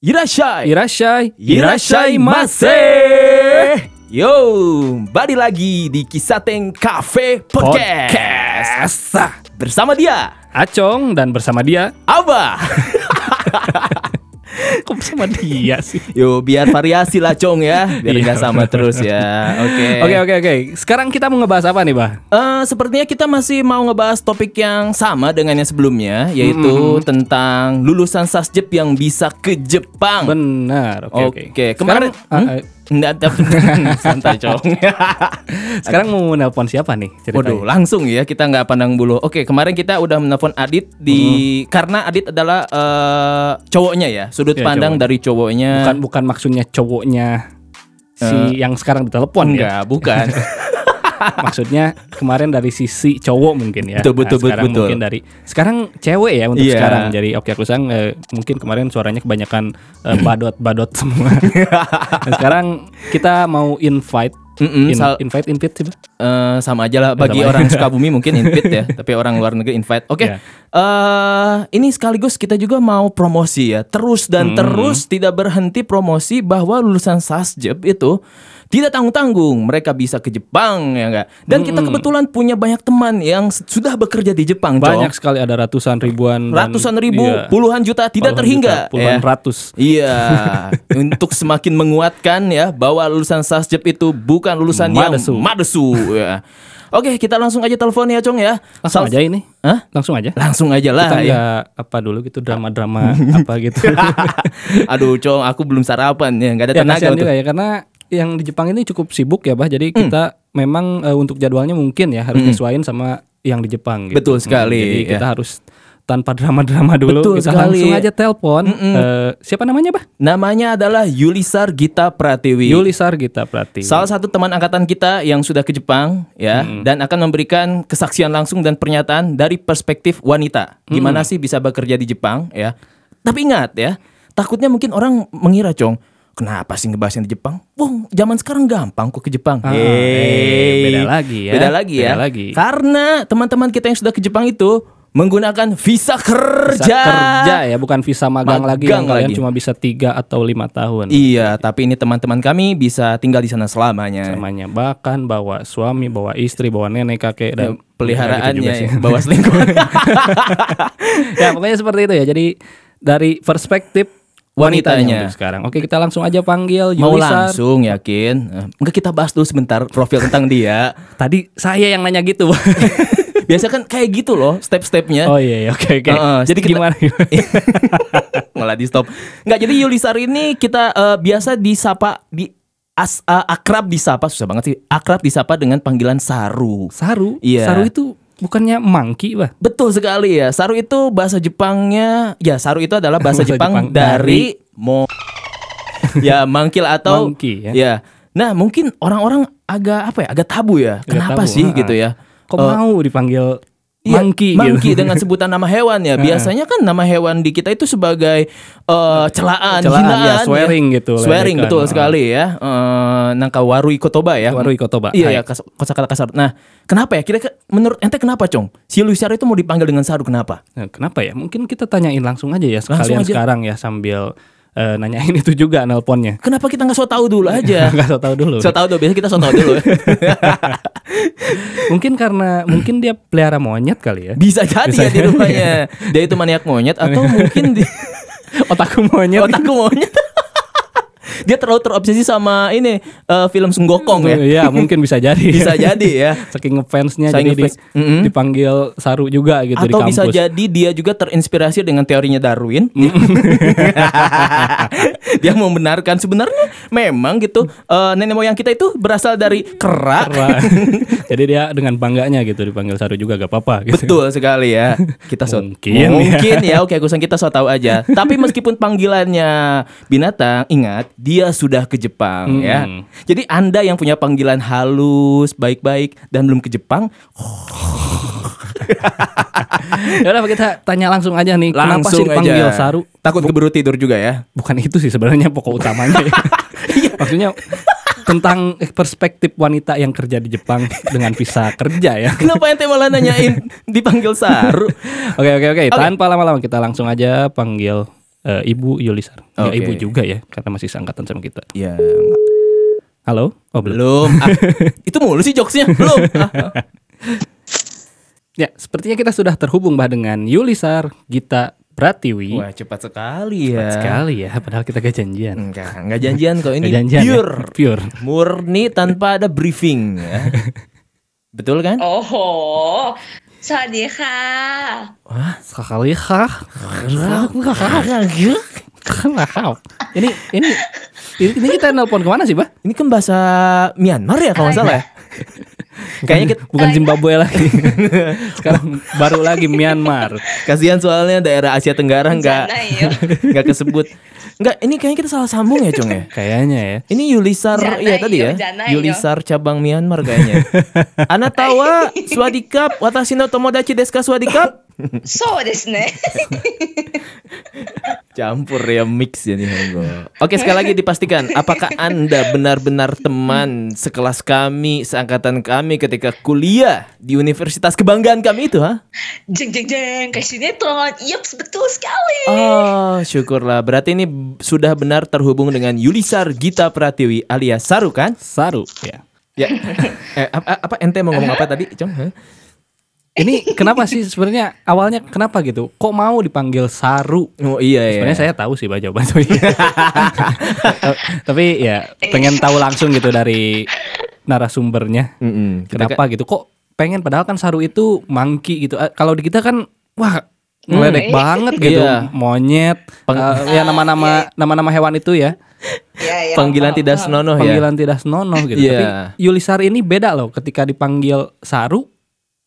Irashai. Irashai, Irashai mase. Yo, balik lagi di Kisateng Cafe Podcast. Bersama dia, Acong dan bersama dia. Abah. Kok bersama dia sih? Yo, biar variasi lah Cong ya, biar Iya. nggak sama terus ya. Oke. Oke oke oke. Sekarang kita mau ngebahas apa nih, Bah? Eh, sepertinya kita masih mau ngebahas topik yang sama dengan yang sebelumnya, yaitu tentang lulusan sasjep yang bisa ke Jepang. Benar. Oke Oke, oke. kemarin Sekarang, Hmm? ah, eh, Nggak, tapi- santai Cong. sekarang mau nelpon siapa nih? ceritanya? Waduh, langsung ya kita nggak pandang bulu. Oke, kemarin kita udah menelpon Adit di karena Adit adalah eh, cowoknya ya, sudut Iya, pandang cowok. dari cowoknya. Bukan bukan maksudnya cowoknya si yang sekarang ditelepon ya. enggak, bukan. Maksudnya kemarin dari sisi cowok mungkin ya. Betul, betul, sekarang betul. mungkin dari sekarang cewek ya untuk Iya. sekarang. Jadi oke aku sang eh, mungkin kemarin suaranya kebanyakan eh, badot-badot semua. Dan sekarang kita mau invite Mm-mm, in- sal- invite invite sih? Eh, sama aja lah bagi Sama orang Sukabumi mungkin invite ya, tapi orang luar negeri invite. Oke. Iya. eh ini sekaligus kita juga mau promosi ya. Terus dan terus tidak berhenti promosi bahwa lulusan Sasjep itu tidak tanggung-tanggung, mereka bisa ke Jepang ya enggak. Dan kita kebetulan punya banyak teman yang sudah bekerja di Jepang. Banyak sekali ada ratusan ribuan dan- Ratusan ribu, iya, puluhan juta tidak puluhan terhingga juta, puluhan ya. ratus. Iya, untuk semakin menguatkan ya bahwa lulusan Sasjep itu bukan lulusan Madesu. yang madesu ya. Oke, kita langsung aja telepon ya, Cong ya. Langsung Sal- aja ini. Hah? Langsung aja. Langsung aja lah Kita ya. apa dulu gitu drama-drama apa gitu. Aduh, Cong, aku belum sarapan ya, nggak ada ya tenaga untuk. juga ya karena yang di Jepang ini cukup sibuk ya, Bah. Hmm. Jadi kita memang eh, untuk jadwalnya mungkin ya harus nyesuaiin sama yang di Jepang gitu. Betul sekali, jadi ya. kita harus tanpa drama-drama dulu Betul kita sekali. langsung aja telepon. Eh, siapa namanya, Bah? Namanya adalah Yulisar Gita Pratiwi. Yulisar Gita Pratiwi. Salah satu teman angkatan kita yang sudah ke Jepang ya dan akan memberikan kesaksian langsung dan pernyataan dari perspektif wanita. Gimana sih bisa bekerja di Jepang ya? Tapi ingat ya, takutnya mungkin orang mengira, Cong, kenapa sih ngebahasnya di Jepang? Wah, zaman sekarang gampang kok ke Jepang. Ah, Hey. eh, beda lagi ya. Beda lagi ya. Beda lagi. Karena teman-teman kita yang sudah ke Jepang itu menggunakan visa kerja. kerja ya, bukan visa magang, lagi yang Magang kalian lagi. cuma bisa tiga atau lima tahun. Iya, tapi ini teman-teman kami bisa tinggal di sana selamanya. namanya bahkan bawa suami, bawa istri, bawa nenek, kakek dan peliharaannya Ya, gitu juga sih. ya, bawa selingkuhan. ya pokoknya seperti itu ya. Jadi dari perspektif wanitanya Wanitanya. sekarang. Oke kita langsung aja panggil Mau Yulisar. langsung yakin? Eh, Enggak kita bahas dulu sebentar profil tentang dia. Tadi saya yang nanya gitu. Biasa kan kayak gitu loh step-stepnya. oh iya, iya, oke oke. Heeh, Jadi kita- gimana? Malah di stop. Enggak, jadi Yulisar ini kita eh, biasa disapa di as, eh, akrab disapa susah banget sih. Akrab disapa dengan panggilan Saru. Saru. Iya. Saru itu bukannya monkey, Bah? Betul sekali ya. Saru itu bahasa Jepangnya ya Saru itu adalah bahasa, Bahasa Jepang, Jepang dari mo ya mangkil atau Monkey, ya. ya. Nah, mungkin orang-orang agak apa ya? Agak tabu ya. Agak Kenapa tabu, sih ha-ha. gitu ya? Kok Eh, mau dipanggil Iya, monkey, monkey gitu? dengan sebutan nama hewan ya. Biasanya kan nama hewan di kita itu sebagai eh, celaan, Celaan, hinaan, ya, swearing gitu, Swearing betul sekali ya. Eh nangka warui kotoba ya. Warui kotoba, Iya hai. ya, kas- kosakata kasar. Nah, kenapa ya? Kira-kira menurut ente kenapa, Cong? Si Luisar itu mau dipanggil dengan Saru kenapa? Nah, kenapa ya? Mungkin kita tanyain langsung aja ya sekalian aja. sekarang ya sambil eh, nanyain itu juga nelponnya. Kenapa kita nggak so tahu dulu aja? Enggak tahu dulu. so tahu dulu, biasanya kita so tahu dulu. mungkin karena mungkin dia pelihara monyet kali ya. Bisa jadi ya di rumahnya. Dia itu maniak monyet atau mungkin di Otakku monyet. otakku monyet. Dia terlalu terobsesi sama ini eh, film Sunggokong ya. Iya, mungkin bisa jadi. Bisa jadi ya. Saking ngefansnya Saking jadi di- ngefans. Mm-mm. dipanggil Saru juga gitu di Atau kampus. bisa jadi dia juga terinspirasi dengan teorinya Darwin. dia membenarkan sebenarnya memang gitu eh, nenek moyang kita itu berasal dari kera. Wah. jadi dia dengan bangganya gitu dipanggil Saru juga gak apa-apa gitu. Betul sekali ya. Kita so Mungkin ya. mungkin ya. Oke, kusan kita so tahu aja. Tapi meskipun panggilannya binatang, ingat dia sudah ke Jepang ya. Hmm. Jadi Anda yang punya panggilan halus, baik-baik dan belum ke Jepang, ya udah kita tanya langsung aja nih, kenapa langsung sih dipanggil aja. Saru? Takut keburu tidur juga ya. Bukan itu sih sebenarnya pokok utamanya. ya. Iya. Maksudnya tentang perspektif wanita yang kerja di Jepang dengan visa kerja ya. Kenapa ente malah nanyain dipanggil Saru? Oke oke oke, tanpa lama-lama kita langsung aja panggil eh, Ibu Yulisar. Ya Oke. Ibu juga ya karena masih seangkatan sama kita. Ya, Halo? Oh belum. belum. Ah, itu mulu sih jokesnya. Belum. Ah, Ya, sepertinya kita sudah terhubung bah dengan Yulisar Gita Pratiwi. Wah cepat sekali ya. Cepat sekali ya. Padahal kita gak janjian. Enggak, enggak janjian kok ini janjian, ya, pure, ya? pure, murni tanpa ada briefing. Ya. Betul kan? Oh, sadika. Wah, sekali kah? Ini ini ini kita nelpon ke mana sih, Bah? Ini kan bahasa Myanmar ya kalau nggak salah ya. Kayaknya kita, Bukan Zimbabwe lagi. Sekarang baru lagi Myanmar. kasihan soalnya daerah Asia Tenggara nggak Jana ya. nggak kesebut. Enggak, ini kayaknya kita salah sambung ya, Cong ya? Kayaknya ya. Ini Yulisar Jana ya tadi ya. Jana iyo. Yulisar cabang Myanmar kayaknya. Anatawa swadikap watashi no tomodachi desu ka swadikap? そうですね。 Campur ya mix ya nih Honggo. Oke sekali lagi dipastikan apakah anda benar-benar teman sekelas kami seangkatan kami ketika kuliah di universitas kebanggaan kami itu ha? jeng jeng jeng kayak sinetron. Yups, betul sekali. Oh syukurlah berarti ini sudah benar terhubung dengan Yulisar Gita Pratiwi alias Saru kan? Saru ya. Ya. eh, apa, apa ente mau ngomong apa tadi, Cong? Hah? Ini kenapa sih sebenarnya awalnya kenapa gitu? Kok mau dipanggil Saru? Oh iya ya. Sebenarnya saya tahu sih Bah jawaban itu. Tapi ya pengen tahu langsung gitu dari narasumbernya. Mm-mm. Kita Kenapa gitu? Kok pengen padahal kan Saru itu monkey gitu. Eh, Kalau di kita kan wah ngeledek Hmm. banget gitu. Iya. Monyet, eh, ya nama-nama nama-nama hewan itu ya. Ya, ya. panggilan tidak senonoh ya. Panggilan tidak senonoh gitu. Iya. Tapi Yulisar ini beda loh ketika dipanggil Saru,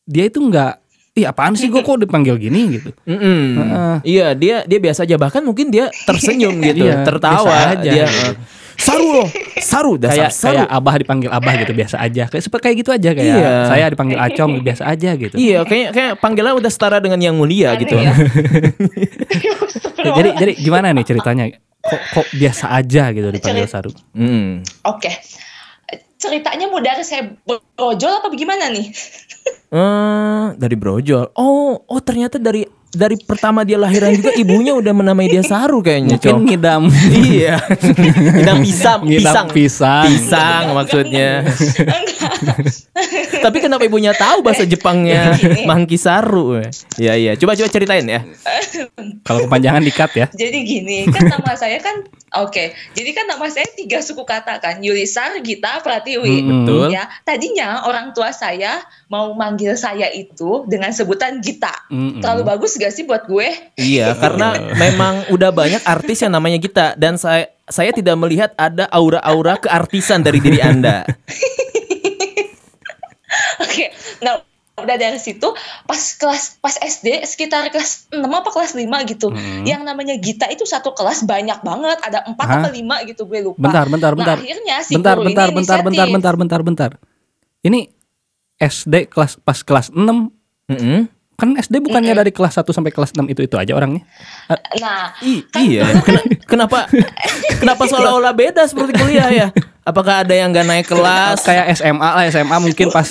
dia itu nggak Ih apaan sih gue kok dipanggil gini gitu Mm-mm. Heeh. Iya dia dia biasa aja bahkan mungkin dia tersenyum gitu, Iya, tertawa aja dia. gitu. eh, Saru loh, saru dasar kayak saru. kayak abah dipanggil abah gitu biasa aja kayak seperti kayak gitu aja kayak Iya. saya dipanggil acong biasa aja gitu Iya, kayak kayak panggilannya udah setara dengan yang mulia Aneh gitu. ya. Jadi jadi gimana nih ceritanya kok kok biasa aja gitu dipanggil saru Mm. Oke. Ceritanya mau dari saya brojol apa bagaimana nih? Eh, dari brojol. Oh, oh ternyata dari dari pertama dia lahiran juga ibunya udah menamai dia Saru kayaknya, mungkin ngidam iya. Ngidam pisang, pisang. ngidam pisang Pisang maksudnya. Tapi kenapa ibunya tahu bahasa Jepangnya. Mangki Saru? Iya iya. Coba coba ceritain ya. kalau kepanjangan dikat ya Jadi gini, kan nama saya kan oke. Jadi kan nama saya tiga suku kata kan, Yulisar, Gita, Pratiwi. Mm, betul. Ya, tadinya orang tua saya mau manggil saya itu dengan sebutan Gita. Mm-mm. Terlalu bagus gak sih buat gue? Iya, karena memang udah banyak artis yang namanya Gita dan saya saya tidak melihat ada aura-aura keartisan dari diri Anda. Oke, nah udah dari situ pas kelas pas SD sekitar kelas 6 apa kelas 5 gitu. Hmm. Yang namanya Gita itu satu kelas banyak banget, ada 4 Hah? apa 5 gitu gue lupa. bentar bentar Nah, bentar akhirnya si bentar guru bentar ini bentar bentar inisiatif. bentar bentar bentar ini SD kelas pas kelas 6 Mm-mm. Kan SD bukannya dari kelas 1 sampai kelas 6 itu itu aja orangnya Nah, I- iya. Ken- kenapa kenapa seolah-olah beda seperti kuliah ya? Apakah ada yang nggak naik kelas? kayak SMA lah SMA mungkin pas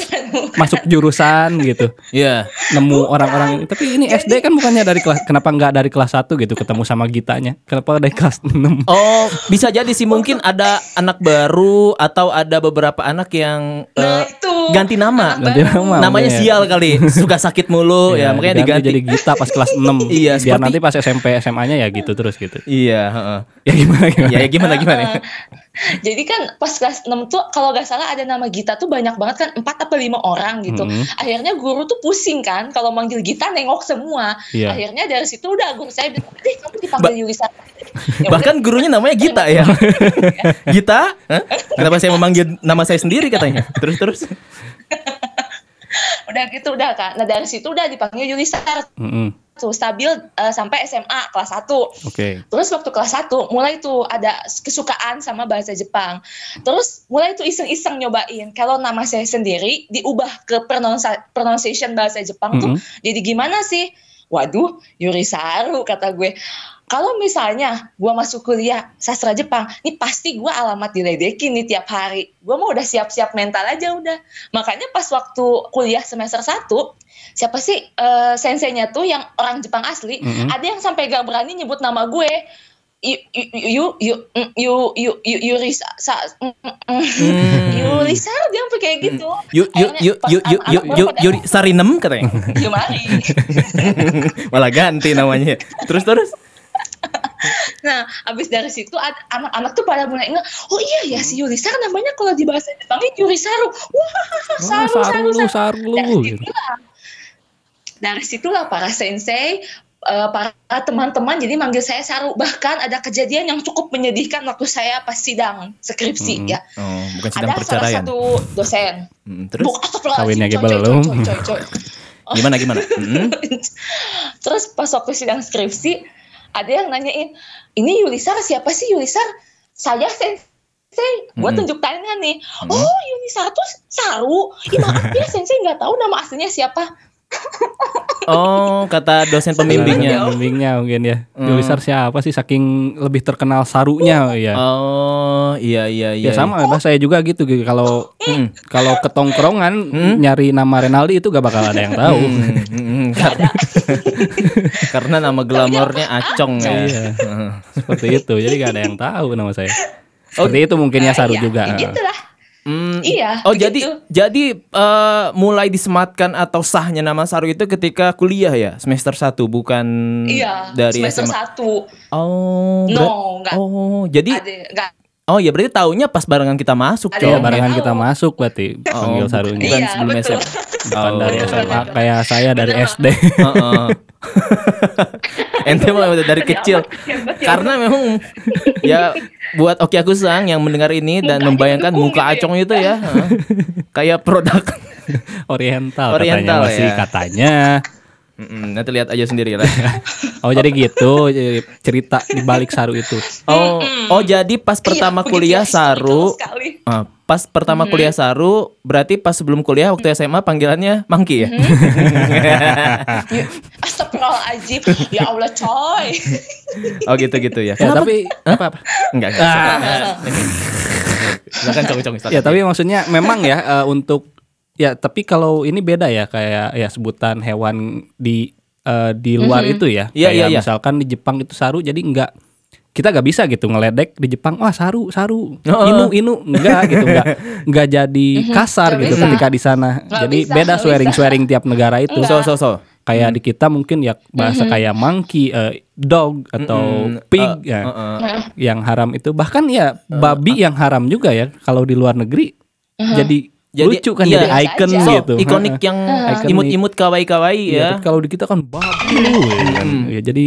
masuk jurusan gitu Iya. nemu orang-orang ini tapi ini SD kan bukannya dari kelas kenapa nggak dari kelas 1 gitu ketemu sama Gitanya kenapa dari kelas 6 Oh, bisa jadi sih mungkin ada anak baru atau ada beberapa anak yang nah itu ganti nama. Anak Ganti nama. Namanya makanya. sial kali, suka sakit mulu ya, makanya diganti. jadi Gita pas kelas 6 Iya, biar seperti- nanti pas SMP SMA-nya ya gitu terus gitu Iya, heeh. ya gimana gimana Ya, ya gimana gimana? Jadi kan pas kelas 6 tuh kalau nggak salah ada nama Gita tuh banyak banget kan 4 apa 5 orang gitu. Mhm. Akhirnya guru tuh pusing kan kalau manggil Gita nengok semua. Iya. Akhirnya dari situ udah guru saya bilang, "Eh, kamu dipanggil Yulisa." Ya udah, Bahkan gurunya namanya Gita ya. Gita? Hah? Kenapa saya memanggil nama saya sendiri katanya? Terus terus. udah gitu udah kan. Nah, dari situ udah dipanggil Yulisar Mm-mm. Tuh stabil eh, sampai SMA kelas 1. oke Terus waktu kelas 1 mulai tuh ada kesukaan sama bahasa Jepang. Terus mulai tuh iseng-iseng nyobain. Kalau nama saya sendiri diubah ke pronunciation bahasa Jepang tuh Mhm. jadi gimana sih? Waduh, Yurisaru kata gue. kalau misalnya gua masuk kuliah sastra Jepang, ini pasti gua alamat diledekin nih tiap hari. Gua mau udah siap-siap mental aja udah. Makanya pas waktu kuliah semester 1, siapa sih eh, senseinya tuh yang orang Jepang asli, Mhm. ada yang sampai gak berani nyebut nama gue. Yu yu yu yu mm, yu yu yu Yuri sa, sa- mm, mm, mm. Hmm. Dia sampai kayak gitu. Yuk anak-anak yuk gue yuk pada, Yuri Sarinem katanya. "Yuk, mari. Malah ganti namanya. Terus terus. Nah, abis dari situ anak-anak tuh pada mulai ingat, oh iya ya si Yurisar namanya kalau di bahasa Jepangnya Yurisaru. Wah, Oh, saru, saru saru, saru. saru lu, Dari situlah, dari situlah para sensei, eh, para teman-teman jadi manggil saya Saru. Bahkan ada kejadian yang cukup menyedihkan waktu saya pas sidang skripsi Hmm. ya. Oh, bukan sedang Ada salah perceraian. satu dosen. Hmm, terus Kawinnya belum. gimana gimana? Hmm? Terus pas waktu sidang skripsi, ada yang nanyain, ini Yulisar siapa sih Yulisar? Saya sensei. Gue Mm-mm. tunjuk tangan nih. Oh Yulisar tuh Saru. Ih, maaf ya sensei nggak tahu nama aslinya siapa. Oh, kata dosen pembimbingnya. Pembimbingnya mungkin ya. Hmm. Yulisar siapa sih saking lebih terkenal sarunya ya. Oh, iya iya iya. Ya sama bah saya juga gitu gitu. kalau Hmm. kalau ketongkrongan nyari nama Renaldi itu gak bakal ada yang tahu. Hmm, hmm, hmm, kar- Karena nama glamornya Acong ya. Iya. Seperti itu. Jadi gak ada yang tahu nama saya. Seperti itu mungkin ya Nah, Saru iya, juga. ya Gitulah. Hmm, Iya, Oh begitu. jadi jadi eh, mulai disematkan atau sahnya nama Saru itu ketika kuliah ya semester 1 bukan Iya, dari semester SMA. satu. Oh. No, enggak. Oh, jadi Ada, enggak. Oh ya berarti taunya pas barengan kita masuk, Ada. Iya yang barengan tahu. kita masuk berarti panggil bu- Sarunya. bukan Iya, sebelum betul. SMA. Bukan Oh. dari SMA betul. kayak saya dari Betul. SD. Heeh. Ente udah dari kecil. Hebat ya. Karena memang ya buat Oki Akusang yang mendengar ini dan Mukanya membayangkan muka gitu ya. Acong itu ya, heeh. kayak produk. Oriental, Oriental, katanya masih ya. katanya. Mm-mm, nanti lihat aja sendiri lah. Oh jadi gitu jadi cerita di balik Saru itu. Oh, oh jadi pas pertama Iya, kuliah begitu ya, Saru, ah, pas pertama kuliah Saru, berarti pas sebelum kuliah waktu SMA panggilannya Mangki ya? Ya, Astagfirullahaladzim. Ya Allah coy. oh gitu-gitu ya. Ya tapi apa apa? Enggak, enggak. Ah. Silakan cong-cong Ya tapi maksudnya memang ya eh, untuk ya tapi kalau ini beda ya kayak ya sebutan hewan di eh, di luar itu ya. Iya, Kayak iya, iya. Misalkan di Jepang itu saru jadi enggak kita nggak bisa gitu ngeledek di Jepang wah saru saru Oh. inu inu enggak gitu enggak enggak jadi kasar Nggak gitu bisa. ketika di sana Nggak jadi bisa, beda swearing bisa. swearing tiap negara itu So so so. kayak di kita mungkin ya bahasa kayak monkey eh, dog atau Mm-mm. pig Eh, ya eh, eh. Nah, yang haram itu bahkan ya babi yang haram juga ya kalau di luar negeri jadi, Jadi, lucu kan iya. jadi icon aja. So, gitu ikonik yang imut-imut kawaii-kawaii Iya, ya. tapi kalau di kita kan ya kan. Ya, jadi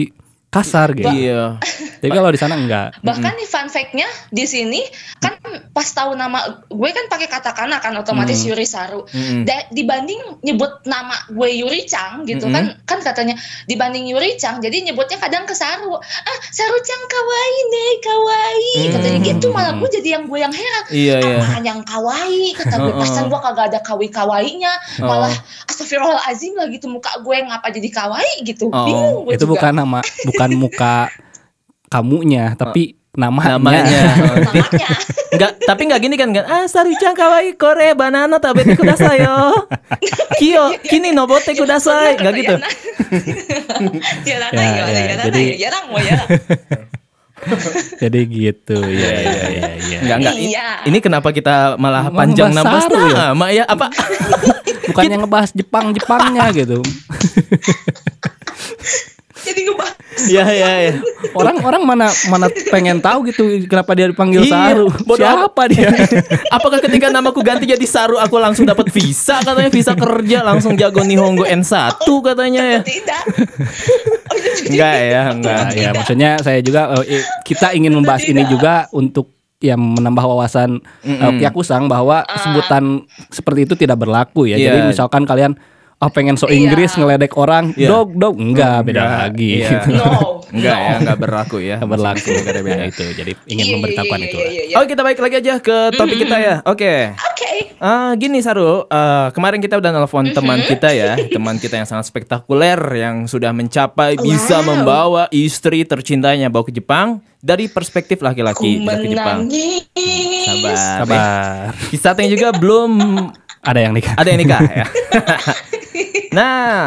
kasar gitu Iya. Tapi kalau di sana enggak Bahkan nih fun fact-nya di sini kan pas tahu nama gue kan pakai katakana kan otomatis Yuri Saru. Mm-mm. Da- dibanding nyebut nama gue Yuri Chang gitu kan kan katanya dibanding Yuri Chang jadi nyebutnya kadang ke Saru. Ah, Saru Chang kawaii nih, kawaii. Katanya gitu malah gue jadi yang gue yang heran. Iya, iya. Apaan yang kawaii kata gue pasan gue kagak ada kawi kawainya Oh. malah astagfirullahalazim lah gitu muka gue ngapa jadi kawaii gitu Oh, bingung gue itu juga. bukan nama bukan muka kamunya tapi namanya, Namanya. namanya Enggak, tapi enggak gini kan kan. Ah, Saru-chan kawaii kore banana tabete kudasai yo. Kiyo, kini nobote kudasai. Enggak gitu. ya, Ya, ya, ya, ya, ya, jadi- ya, mau ya. jadi gitu ya ya ya ya Enggak, enggak. I- Iya. Ini kenapa kita malah Mau panjang nambah ya? nama ya? Apa? bukan yang ngebahas Jepang Jepangnya gitu Jadi ngebahas ya ya ya. orang-orang mana mana pengen tahu gitu kenapa dia dipanggil Iya, Saru bodoh siapa dia Apakah ketika namaku ganti jadi Saru aku langsung dapat visa katanya visa kerja langsung jago Nihongo N1 katanya ya. tidak. Oh, itu juga Enggak ya, enggak. Nah, ya maksudnya saya juga eh, eh, kita ingin membahas ini juga untuk yang menambah wawasan uh, Kyakusang bahwa sebutan seperti itu tidak berlaku ya. Jadi Iya. misalkan kalian oh pengen so Iya. Inggris ngeledek orang, Iya. dog dog enggak beda Enggak, lagi. iya. gitu. No. Enggak no. ya, enggak berlaku ya. Nggak berlaku negara beda. ya itu. Jadi ingin Iya, iya, memberitahukan iya, itu. iya, iya, iya. Oke, kita balik lagi aja ke topik kita ya. Oke. Oke. Ah, gini Saru, eh, kemarin kita udah nelfon teman kita ya, teman kita yang sangat spektakuler yang sudah mencapai bisa Wow. membawa istri tercintanya bawa ke Jepang dari perspektif laki-laki bisa ke Jepang. Sabar. Kabar. Kisatnya juga belum Ada yang nikah. ada yang nikah ya. nah,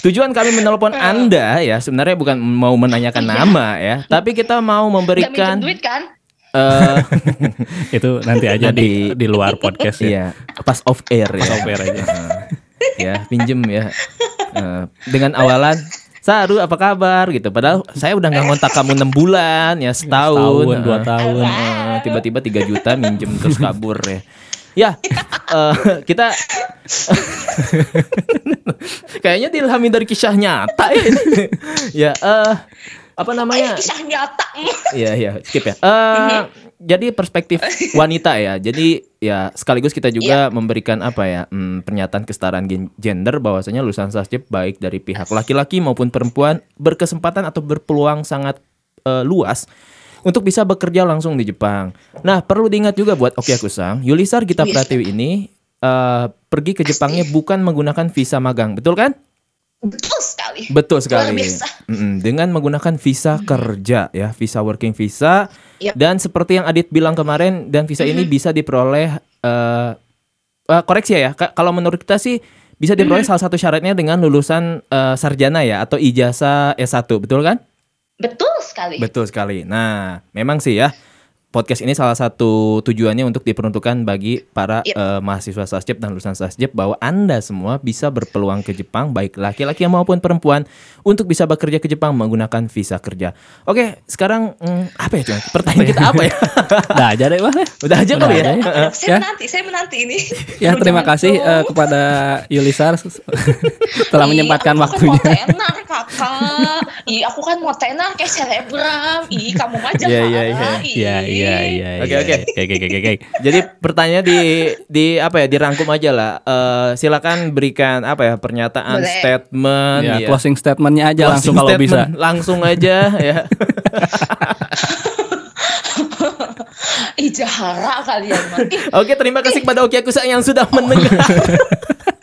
tujuan kami menelpon Anda ya sebenarnya bukan mau menanyakan nama ya, tapi kita mau memberikan duit kan? eh Itu nanti aja di di luar podcast ya. iya, pas off air ya. Pas off air aja. Eh, ya, pinjem ya. Eh, dengan awalan Saru apa kabar gitu. Padahal saya udah nggak ngontak kamu enam bulan ya setahun, Setahun, dua Eh, tahun. eh, tiba-tiba 3 juta minjem terus kabur ya. Ya, eh, kita kayaknya diilhami dari kisah nyata ya. ya, eh, apa namanya? Kisah nyata. Iya iya skip ya. Eh jadi perspektif wanita ya. Jadi ya sekaligus kita juga memberikan apa ya hmm, pernyataan kesetaraan gen- gender bahwasanya lulusan sasjep baik dari pihak laki-laki maupun perempuan berkesempatan atau berpeluang sangat eh, luas untuk bisa bekerja langsung di Jepang. Nah perlu diingat juga buat Oki Akusang, Yulisar Gita Yes. Pratiwi ini eh, pergi ke Jepangnya bukan menggunakan visa magang, betul kan? Betul sekali. Betul sekali. Luar biasa. Mm-mm, Dengan menggunakan visa kerja ya, visa working visa. Yep. Dan seperti yang Adit bilang kemarin, dan visa ini bisa diperoleh eh eh, koreksi ya, Ka- kalau menurut kita sih bisa diperoleh salah satu syaratnya dengan lulusan eh, sarjana ya atau ijazah S1, betul kan? Betul sekali. Betul sekali. Nah, memang sih ya podcast ini salah satu tujuannya untuk diperuntukkan bagi para Yep. eh, mahasiswa sasjep dan lulusan sasjep bahwa Anda semua bisa berpeluang ke Jepang baik laki-laki maupun perempuan untuk bisa bekerja ke Jepang menggunakan visa kerja. Oke, sekarang hmm, apa ya? Cuman? Pertanyaan kita apa ya? Udah aja deh, Mas. Udah aja kali ya. ya. Saya Ya. menanti, saya menanti ini. Ya, terima Jangan kasih eh, kepada Yulisar telah Ih, menyempatkan waktunya. Kan mau tenar kakak. Ih, aku kan mau tenar kayak selebgram. Ih, kamu aja Iya, iya, iya. Iya, iya, iya. Oke, iya. oke. Oke, oke, oke, oke. Jadi pertanyaan di di apa ya dirangkum aja lah. Eh, silakan berikan apa ya pernyataan Boleh. statement Ya, ya. closing statementnya aja langsung Closing kalau bisa. Langsung aja ya. Ih, jahara kalian Oke, terima kasih kepada Oki Akusa yang sudah mendengar.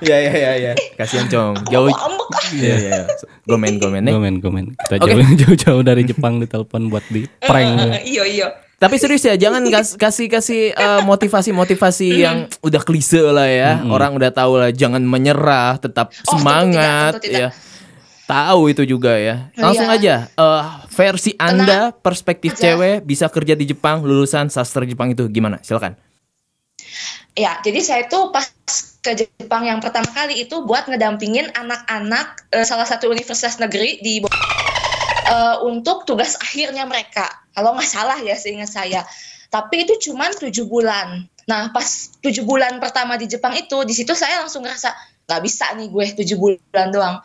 Ya ya ya ya. Kasihan Cong. Jauh. Iya iya. iya. Gomen gomen nih. Gomen, gomen. Kita Oke. jauh jauh-jauh dari Jepang ditelepon buat di prank. Eh, Iya, iya. Tapi serius ya, jangan kas- kasih kasih eh, motivasi-motivasi yang udah klise lah ya. Orang udah tahu lah, jangan menyerah, tetap Oh, tentu semangat tidak, tentu tidak. ya. Tahu itu juga ya. Langsung Iya. aja eh, versi Anda perspektif aja. cewek bisa kerja di Jepang lulusan sastra Jepang itu gimana? Silakan. Ya, jadi saya tuh pas ke Jepang yang pertama kali itu buat ngedampingin anak-anak eh, salah satu universitas negeri di eh, untuk tugas akhirnya mereka. Kalau nggak salah ya seingat saya. Tapi itu cuman tujuh bulan. Nah, pas tujuh bulan pertama di Jepang itu, di situ saya langsung ngerasa nggak bisa nih gue tujuh bulan doang.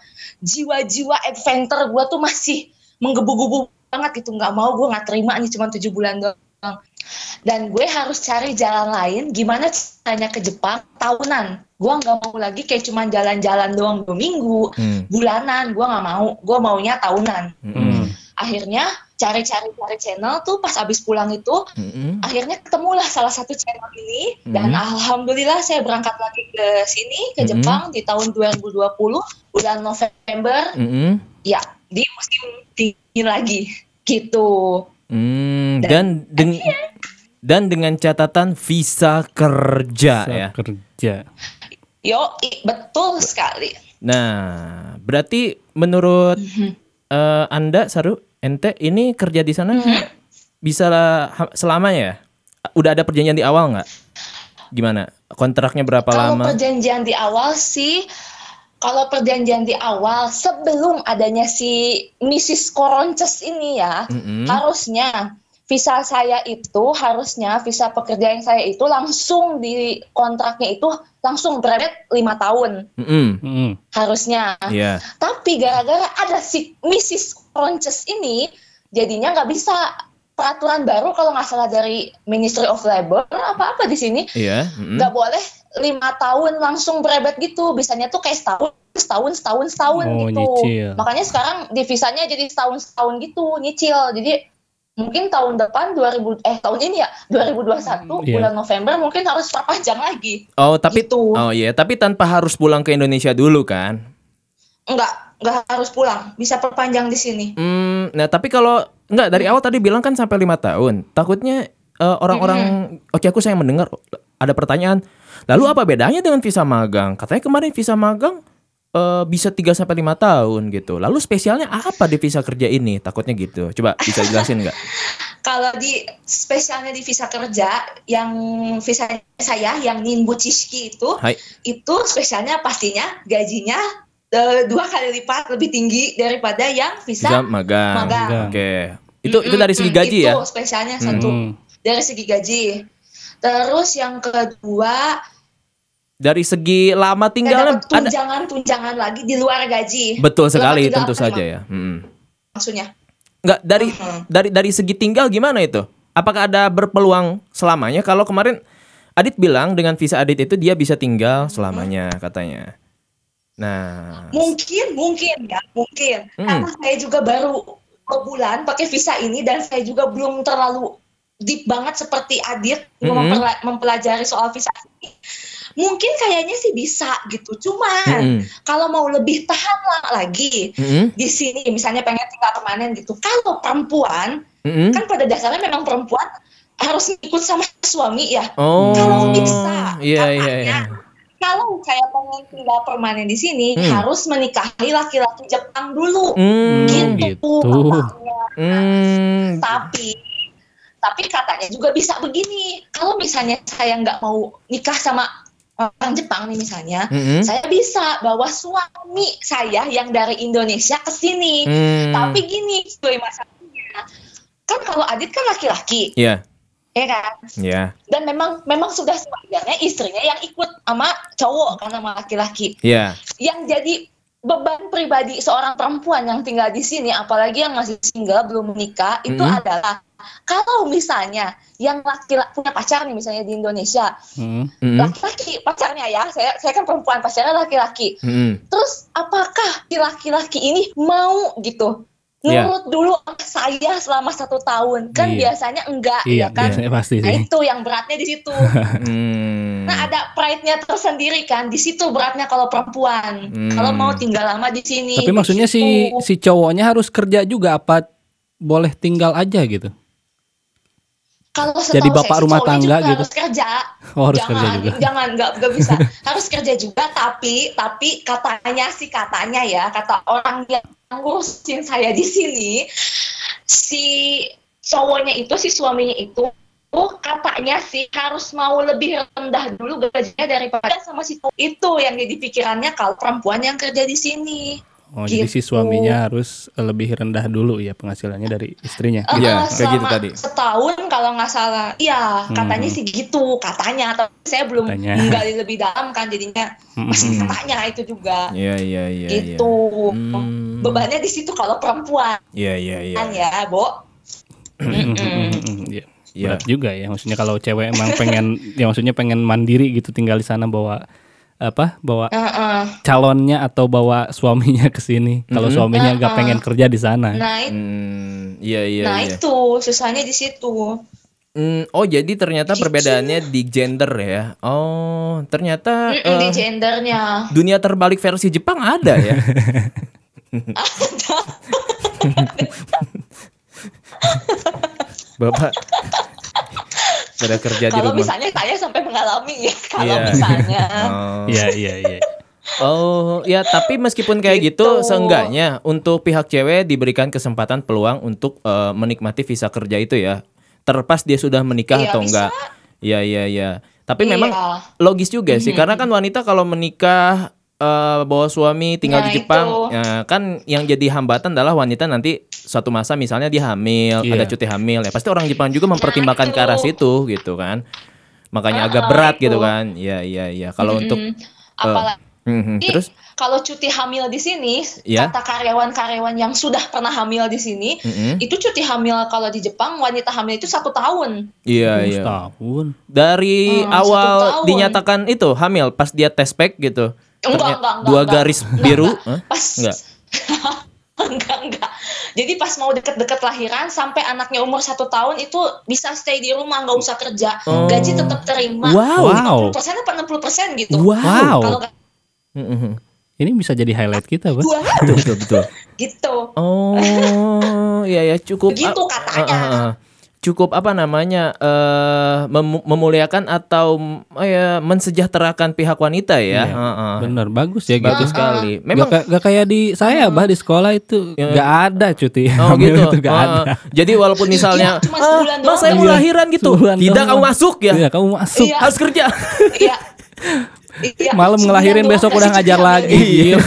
Jiwa-jiwa adventure gue tuh masih menggebu-gebu banget gitu. Nggak mau gue nggak terima nih cuman tujuh bulan doang dan gue harus cari jalan lain gimana caranya ke Jepang tahunan gue nggak mau lagi kayak cuman jalan-jalan doang dua minggu Hmm. bulanan gue nggak mau gue maunya tahunan Mm-mm. akhirnya cari-cari cari channel tuh pas abis pulang itu Mm-mm. akhirnya ketemulah salah satu channel ini dan Mhm. alhamdulillah saya berangkat lagi ke sini ke Mhm. Jepang di tahun 2020 bulan November Mm-mm. ya di musim dingin lagi gitu Hmm, dan deng- dan dengan catatan visa kerja ya. Kerja. yo i- betul sekali Nah, berarti menurut Mhm. eh, Anda Saru ente ini kerja di sana bisa lah ha- selamanya ya? Udah ada perjanjian di awal nggak? Gimana? Kontraknya berapa Kalau lama? perjanjian di awal sih, kalau perjanjian di awal sebelum adanya si Mrs. Koronces ini ya, Mm-mm. harusnya visa saya itu harusnya visa pekerja yang saya itu langsung di kontraknya itu langsung berat lima tahun Mm-mm. Hmm. harusnya. Iya. Tapi gara-gara ada si Mrs. Koronces ini, jadinya nggak bisa peraturan baru kalau nggak salah dari Ministry of Labor apa-apa di sini Iya. nggak boleh lima tahun langsung berebet gitu bisanya tuh kayak setahun setahun setahun setahun Oh, gitu nyicil. makanya sekarang divisanya jadi setahun setahun gitu nyicil jadi mungkin tahun depan 2000 eh tahun ini ya 2021 Iya. bulan November mungkin harus perpanjang lagi. Oh, tapi Gitu. Oh iya, tapi tanpa harus pulang ke Indonesia dulu kan? Enggak, enggak harus pulang, bisa perpanjang di sini. Hmm, nah tapi kalau enggak dari awal tadi bilang kan sampai lima tahun. Takutnya eh, orang-orang oke aku saya mendengar ada pertanyaan. Lalu apa bedanya dengan visa magang? Katanya kemarin visa magang eh, bisa 3 sampai lima tahun gitu. Lalu spesialnya apa di visa kerja ini? Takutnya gitu. Coba bisa jelasin nggak? Kalau di spesialnya di visa kerja yang visa saya yang Ninbu Chishiki itu Hai. itu spesialnya pastinya gajinya eh, dua kali lipat lebih tinggi daripada yang visa, Visa magang. magang. Oke. Itu itu dari segi gaji itu ya? spesialnya satu Hmm. Dari segi gaji. Terus yang kedua Dari segi lama tinggalnya ada ada tunjangan-tunjangan lagi di luar gaji. Betul sekali, tentu tinggal saja ya. Mm. Maksudnya. Nggak dari Mhm. dari dari segi tinggal gimana itu? Apakah ada berpeluang selamanya? Kalau kemarin Adit bilang dengan visa Adit itu dia bisa tinggal selamanya katanya. Nah, Mungkin, mungkin ya, mungkin. Mm. Karena saya juga baru bulan pakai visa ini dan saya juga belum terlalu deep banget seperti Adit memperla- mempelajari soal visa ini. Mungkin kayaknya sih bisa gitu. Cuman Mm-mm. kalau mau lebih tahan lagi Mm-mm. di sini, misalnya pengen tinggal permanen gitu. Kalau perempuan Mm-mm. kan pada dasarnya memang perempuan harus ikut sama suami ya. Oh, Kalau bisa, iya iya katanya. iya. Kalau saya pengen tinggal permanen di sini Hmm. harus menikahi laki-laki Jepang dulu. Hmm, gitu, gitu. katanya. hmm. Tapi tapi katanya juga bisa begini. Kalau misalnya saya nggak mau nikah sama orang Jepang nih misalnya, Mm-mm. saya bisa bawa suami saya yang dari Indonesia ke sini. Hmm. Tapi gini, cuy masalahnya kan kalau Adit kan laki-laki, Iya, ya kan? iya, Dan memang memang sudah sewajarnya istrinya yang ikut sama cowok kan sama laki-laki. iya. Yang jadi beban pribadi seorang perempuan yang tinggal di sini, apalagi yang masih single belum menikah, itu Mhm. adalah kalau misalnya yang laki-laki punya pacar nih misalnya di Indonesia, Hmm. Mm-mm. laki-laki pacarnya ya, saya saya kan perempuan pacarnya laki-laki. Mm-mm. Terus apakah si laki-laki ini mau gitu? Iya. Nurut dulu sama saya selama satu tahun kan Iya. biasanya enggak Iya, ya kan? biasanya pasti Nah sih. itu yang beratnya di situ. Hmm. Nah ada pride-nya tersendiri kan di situ beratnya kalau perempuan. Hmm. Kalau mau tinggal lama di sini. Tapi maksudnya si si cowoknya harus kerja juga apa boleh tinggal aja gitu? Kalau jadi bapak saya, rumah tangga juga gitu. Harus kerja. Oh, harus jangan, kerja juga. Jangan nggak nggak bisa. harus kerja juga tapi tapi katanya sih katanya ya kata orang yang ngurusin saya di sini si cowoknya itu si suaminya itu katanya sih harus mau lebih rendah dulu gajinya daripada sama si cowok itu yang jadi pikirannya kalau perempuan yang kerja di sini. Oh, jadi si Gitu. suaminya harus lebih rendah dulu ya penghasilannya dari istrinya. Eh, Iya, eh, kayak gitu tadi. Setahun kalau nggak salah, iya katanya Hmm. sih gitu katanya. Tapi saya belum Katanya. menggali lebih dalam kan jadinya masih Mm-mm. katanya itu juga. Iya iya iya. iya. gitu. Hmm. Bebannya di situ kalau perempuan Iya iya iya. kan ya, Bo. Iya. Iya. Berat juga ya maksudnya kalau cewek emang pengen ya maksudnya pengen mandiri gitu tinggal di sana bawa apa bawa Heeh. calonnya atau bawa suaminya ke sini. Kalau Mhm. suaminya nggak Uh-uh. pengen kerja di sana. Nah, it- Hmm, iya iya nah iya. itu susahnya di situ. Hmm, oh jadi ternyata Gitu. perbedaannya di gender ya. Oh, ternyata Mm-mm, di eh, gendernya. dunia terbalik versi Jepang ada ya. Bapak pada kerja di Kalau rumah. misalnya saya sampai mengalami ya, kalau Iya. misalnya. Oh. Iya iya iya. Oh, ya tapi meskipun kayak gitu, Gitu. seenggaknya untuk pihak cewek diberikan kesempatan peluang untuk eh, menikmati visa kerja itu ya. Terlepas dia sudah menikah Iya, atau bisa. enggak. Iya iya iya. Tapi memang Iya. logis juga sih Mhm. karena kan wanita kalau menikah eh, bawa suami tinggal Nah, di Jepang itu. ya, kan yang jadi hambatan adalah wanita nanti suatu masa misalnya dia hamil Iya. ada cuti hamil ya pasti orang Jepang juga mempertimbangkan ke arah itu. situ gitu kan makanya Ah, agak ah, berat itu. gitu kan iya iya iya kalau untuk Mm-mm. apalagi Mhm, terus kalau cuti hamil di sini, Iya. kata karyawan-karyawan yang sudah pernah hamil di sini, mhm. itu cuti hamil kalau di Jepang wanita hamil itu satu tahun. iya Oh, iya Setahun. dari Hmm, awal tahun. dinyatakan itu hamil pas dia tes pack gitu Enggak, enggak, enggak, dua enggak. garis Enggak, biru enggak. Hah? Pas Enggak. enggak enggak. Jadi pas mau deket-deket lahiran sampai anaknya umur satu tahun itu bisa stay di rumah nggak usah kerja, Oh. gaji tetap terima. Wow. Wow. 50 persen apa 60 persen gitu. Wow. Kalau. Ini bisa jadi highlight kita, Pak. betul betul betul. gitu. Oh, iya ya cukup. Begitu ah, katanya. ah, ah, ah. Cukup apa namanya eh mem- memuliakan atau mm, ya mensejahterakan pihak wanita ya. Iya. Ah, ah. Bener, bagus ya Bagus gitu. sekali. Memang Memang gak, kayak di saya, bah di sekolah itu Ya. nggak ada cuti. Oh gitu. itu nggak Ah, ada. Jadi walaupun misalnya, Iya, cuma ah, mas saya mau Iya, lahiran gitu, sebulan tidak doang. kamu masuk ya, Iya, kamu masuk. Iya. harus kerja. Iya. Iya, Malam ngelahirin besok udah cuti ngajar lagi. Gila.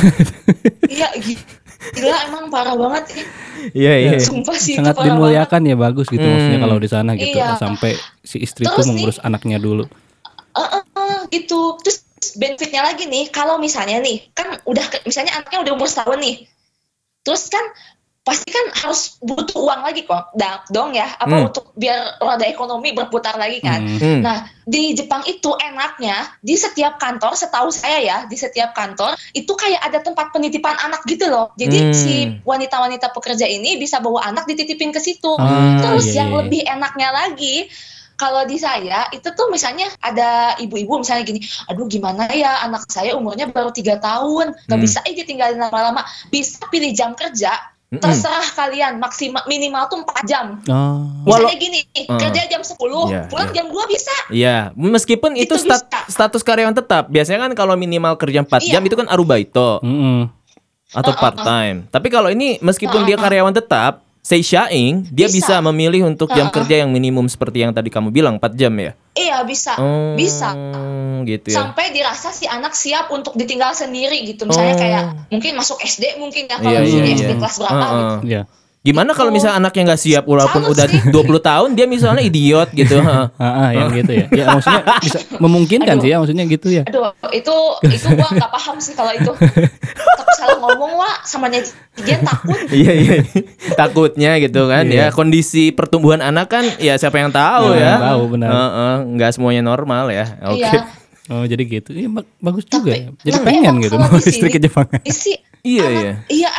Iya, gi- gila emang parah banget. Ih, Iya iya. Sumpah sih Sangat itu parah banget. dimuliakan ya bagus gitu Hmm. maksudnya kalau di sana gitu Iya. sampai si istri Terus tuh nih- mengurus anaknya dulu. Eh, eh, eh, gitu. Terus benefitnya lagi nih, kalau misalnya nih, kan udah misalnya anaknya udah umur setahun nih, terus kan pasti kan harus butuh uang lagi kok, dong ya, apa Hmm. untuk biar roda ekonomi berputar lagi kan. Hmm. Hmm. Nah, di Jepang itu enaknya di setiap kantor, setahu saya ya, di setiap kantor itu kayak ada tempat penitipan anak gitu loh. Jadi Hmm. si wanita-wanita pekerja ini bisa bawa anak dititipin ke situ. Ah, Terus iya, yang iya. lebih enaknya lagi, kalau di saya itu tuh misalnya ada ibu-ibu misalnya gini, aduh gimana ya anak saya umurnya baru tiga tahun, nggak Hmm. bisa eh ditinggalin lama-lama, bisa pilih jam kerja. Mm-mm. Terserah kalian maksimal minimal tuh 4 jam. Oh. Misalnya gini, Ah. kerja jam 10, Iya, pulang iya. jam 2 bisa. Iya, meskipun itu, Itu stat- bisa. status karyawan tetap. Biasanya kan kalau minimal kerja 4 Iya. jam itu kan arubaito Mm-mm. atau Uh, uh, part time. Tapi kalau ini meskipun Uh, dia uh, uh. karyawan tetap, Seishaing, dia bisa. Bisa. memilih untuk jam Uh, uh. kerja yang minimum seperti yang tadi kamu bilang 4 jam ya. Iya bisa, Oh, bisa. gitu ya. Sampai dirasa si anak siap untuk ditinggal sendiri gitu. Misalnya Oh. kayak mungkin masuk SD mungkin ya kalau di sini iya. SD kelas berapa Uh, uh. gitu. Iya. Gimana kalau misalnya anaknya nggak siap walaupun Salut udah sih. 20 tahun dia misalnya idiot gitu. ha. Ah, ah, yang gitu ya. Ya maksudnya bisa memungkinkan Aduh. sih ya maksudnya gitu ya. Aduh, itu itu gua nggak paham sih kalau itu. Takut salah ngomong wah sama netizen takut. Iya iya takutnya gitu kan ya Iya. kondisi pertumbuhan anak kan ya siapa yang tahu Iya, ya yang tahu, benar. Heeh, nggak semuanya normal ya oke Iya. Oh jadi gitu. Iya ba- bagus juga Tapi, ya. Jadi nah, pengen gitu mau istri ke Jepang. Isi iya anak- iya Iya.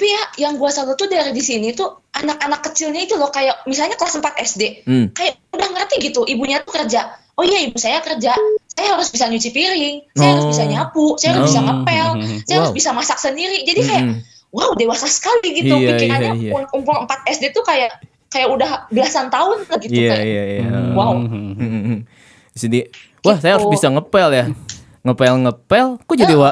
Tapi ya yang gua salut tuh dari di sini tuh anak-anak kecilnya itu loh kayak misalnya kelas 4 SD. Hmm. Kayak udah ngerti gitu ibunya tuh kerja. Oh iya ibu saya kerja. Saya harus bisa nyuci piring, saya harus Oh. bisa nyapu, saya harus bisa Oh. ngepel, saya harus Wow. bisa masak sendiri. Jadi kayak Mm-mm. wow dewasa sekali gitu Iya, pikirannya iya. um- umur 4 SD tuh kayak kayak udah belasan tahun lah gitu iya kayak. iya iya Wow. Hmm. Mm-mm. jadi wah saya harus Gitu. bisa ngepel ya ngepel ngepel kok jadi wa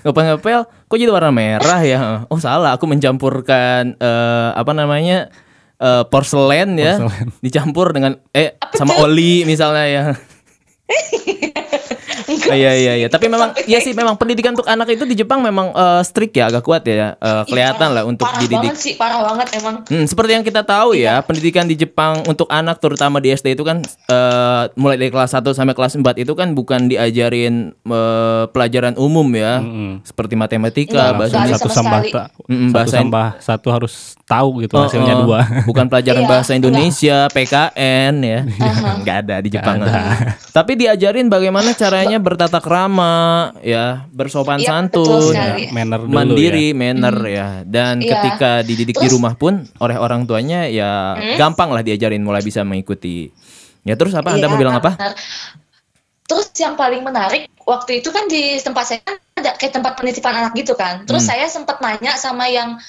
hah. ngepel ngepel kok jadi warna merah ya oh salah aku mencampurkan eh, apa namanya eh, porselen ya Porselen. dicampur dengan eh Apa sama tuh? oli misalnya ya Iya iya iya. Tapi memang iya kayak sih memang pendidikan untuk anak itu di Jepang memang eh, strict ya, agak kuat ya. Ih, kelihatan parah- lah untuk parah dididik. banget sih parah banget emang Hmm, seperti yang kita tahu ya, pendidikan di Jepang untuk anak terutama di SD itu kan eh, mulai dari kelas 1 sampai kelas 4 itu kan bukan diajarin eh, pelajaran umum ya. Mm-mm. Seperti matematika, Iya, bahasa satu sama Mm-mm, satu bahasa- tambah satu harus tahu gitu Oh, hasilnya oh. dua. Bukan pelajaran Iya, bahasa Indonesia, PKN ya. Aha. Nggak ada di Jepang. ada. Tapi diajarin bagaimana caranya bertata krama, ya, bersopan Iya, santun. Ya, manner dulu mandiri, ya. manner ya. Dan Iya. ketika dididik di Terus- rumah pun oleh orang tuanya ya Hmm? gampang lah diajarin mulai bisa mengikuti. Ya terus apa Anda Iya, mau bilang apa? benar. Terus yang paling menarik waktu itu kan di tempat saya kan ada kayak tempat penitipan anak gitu kan. Terus Hmm. saya sempat nanya sama yang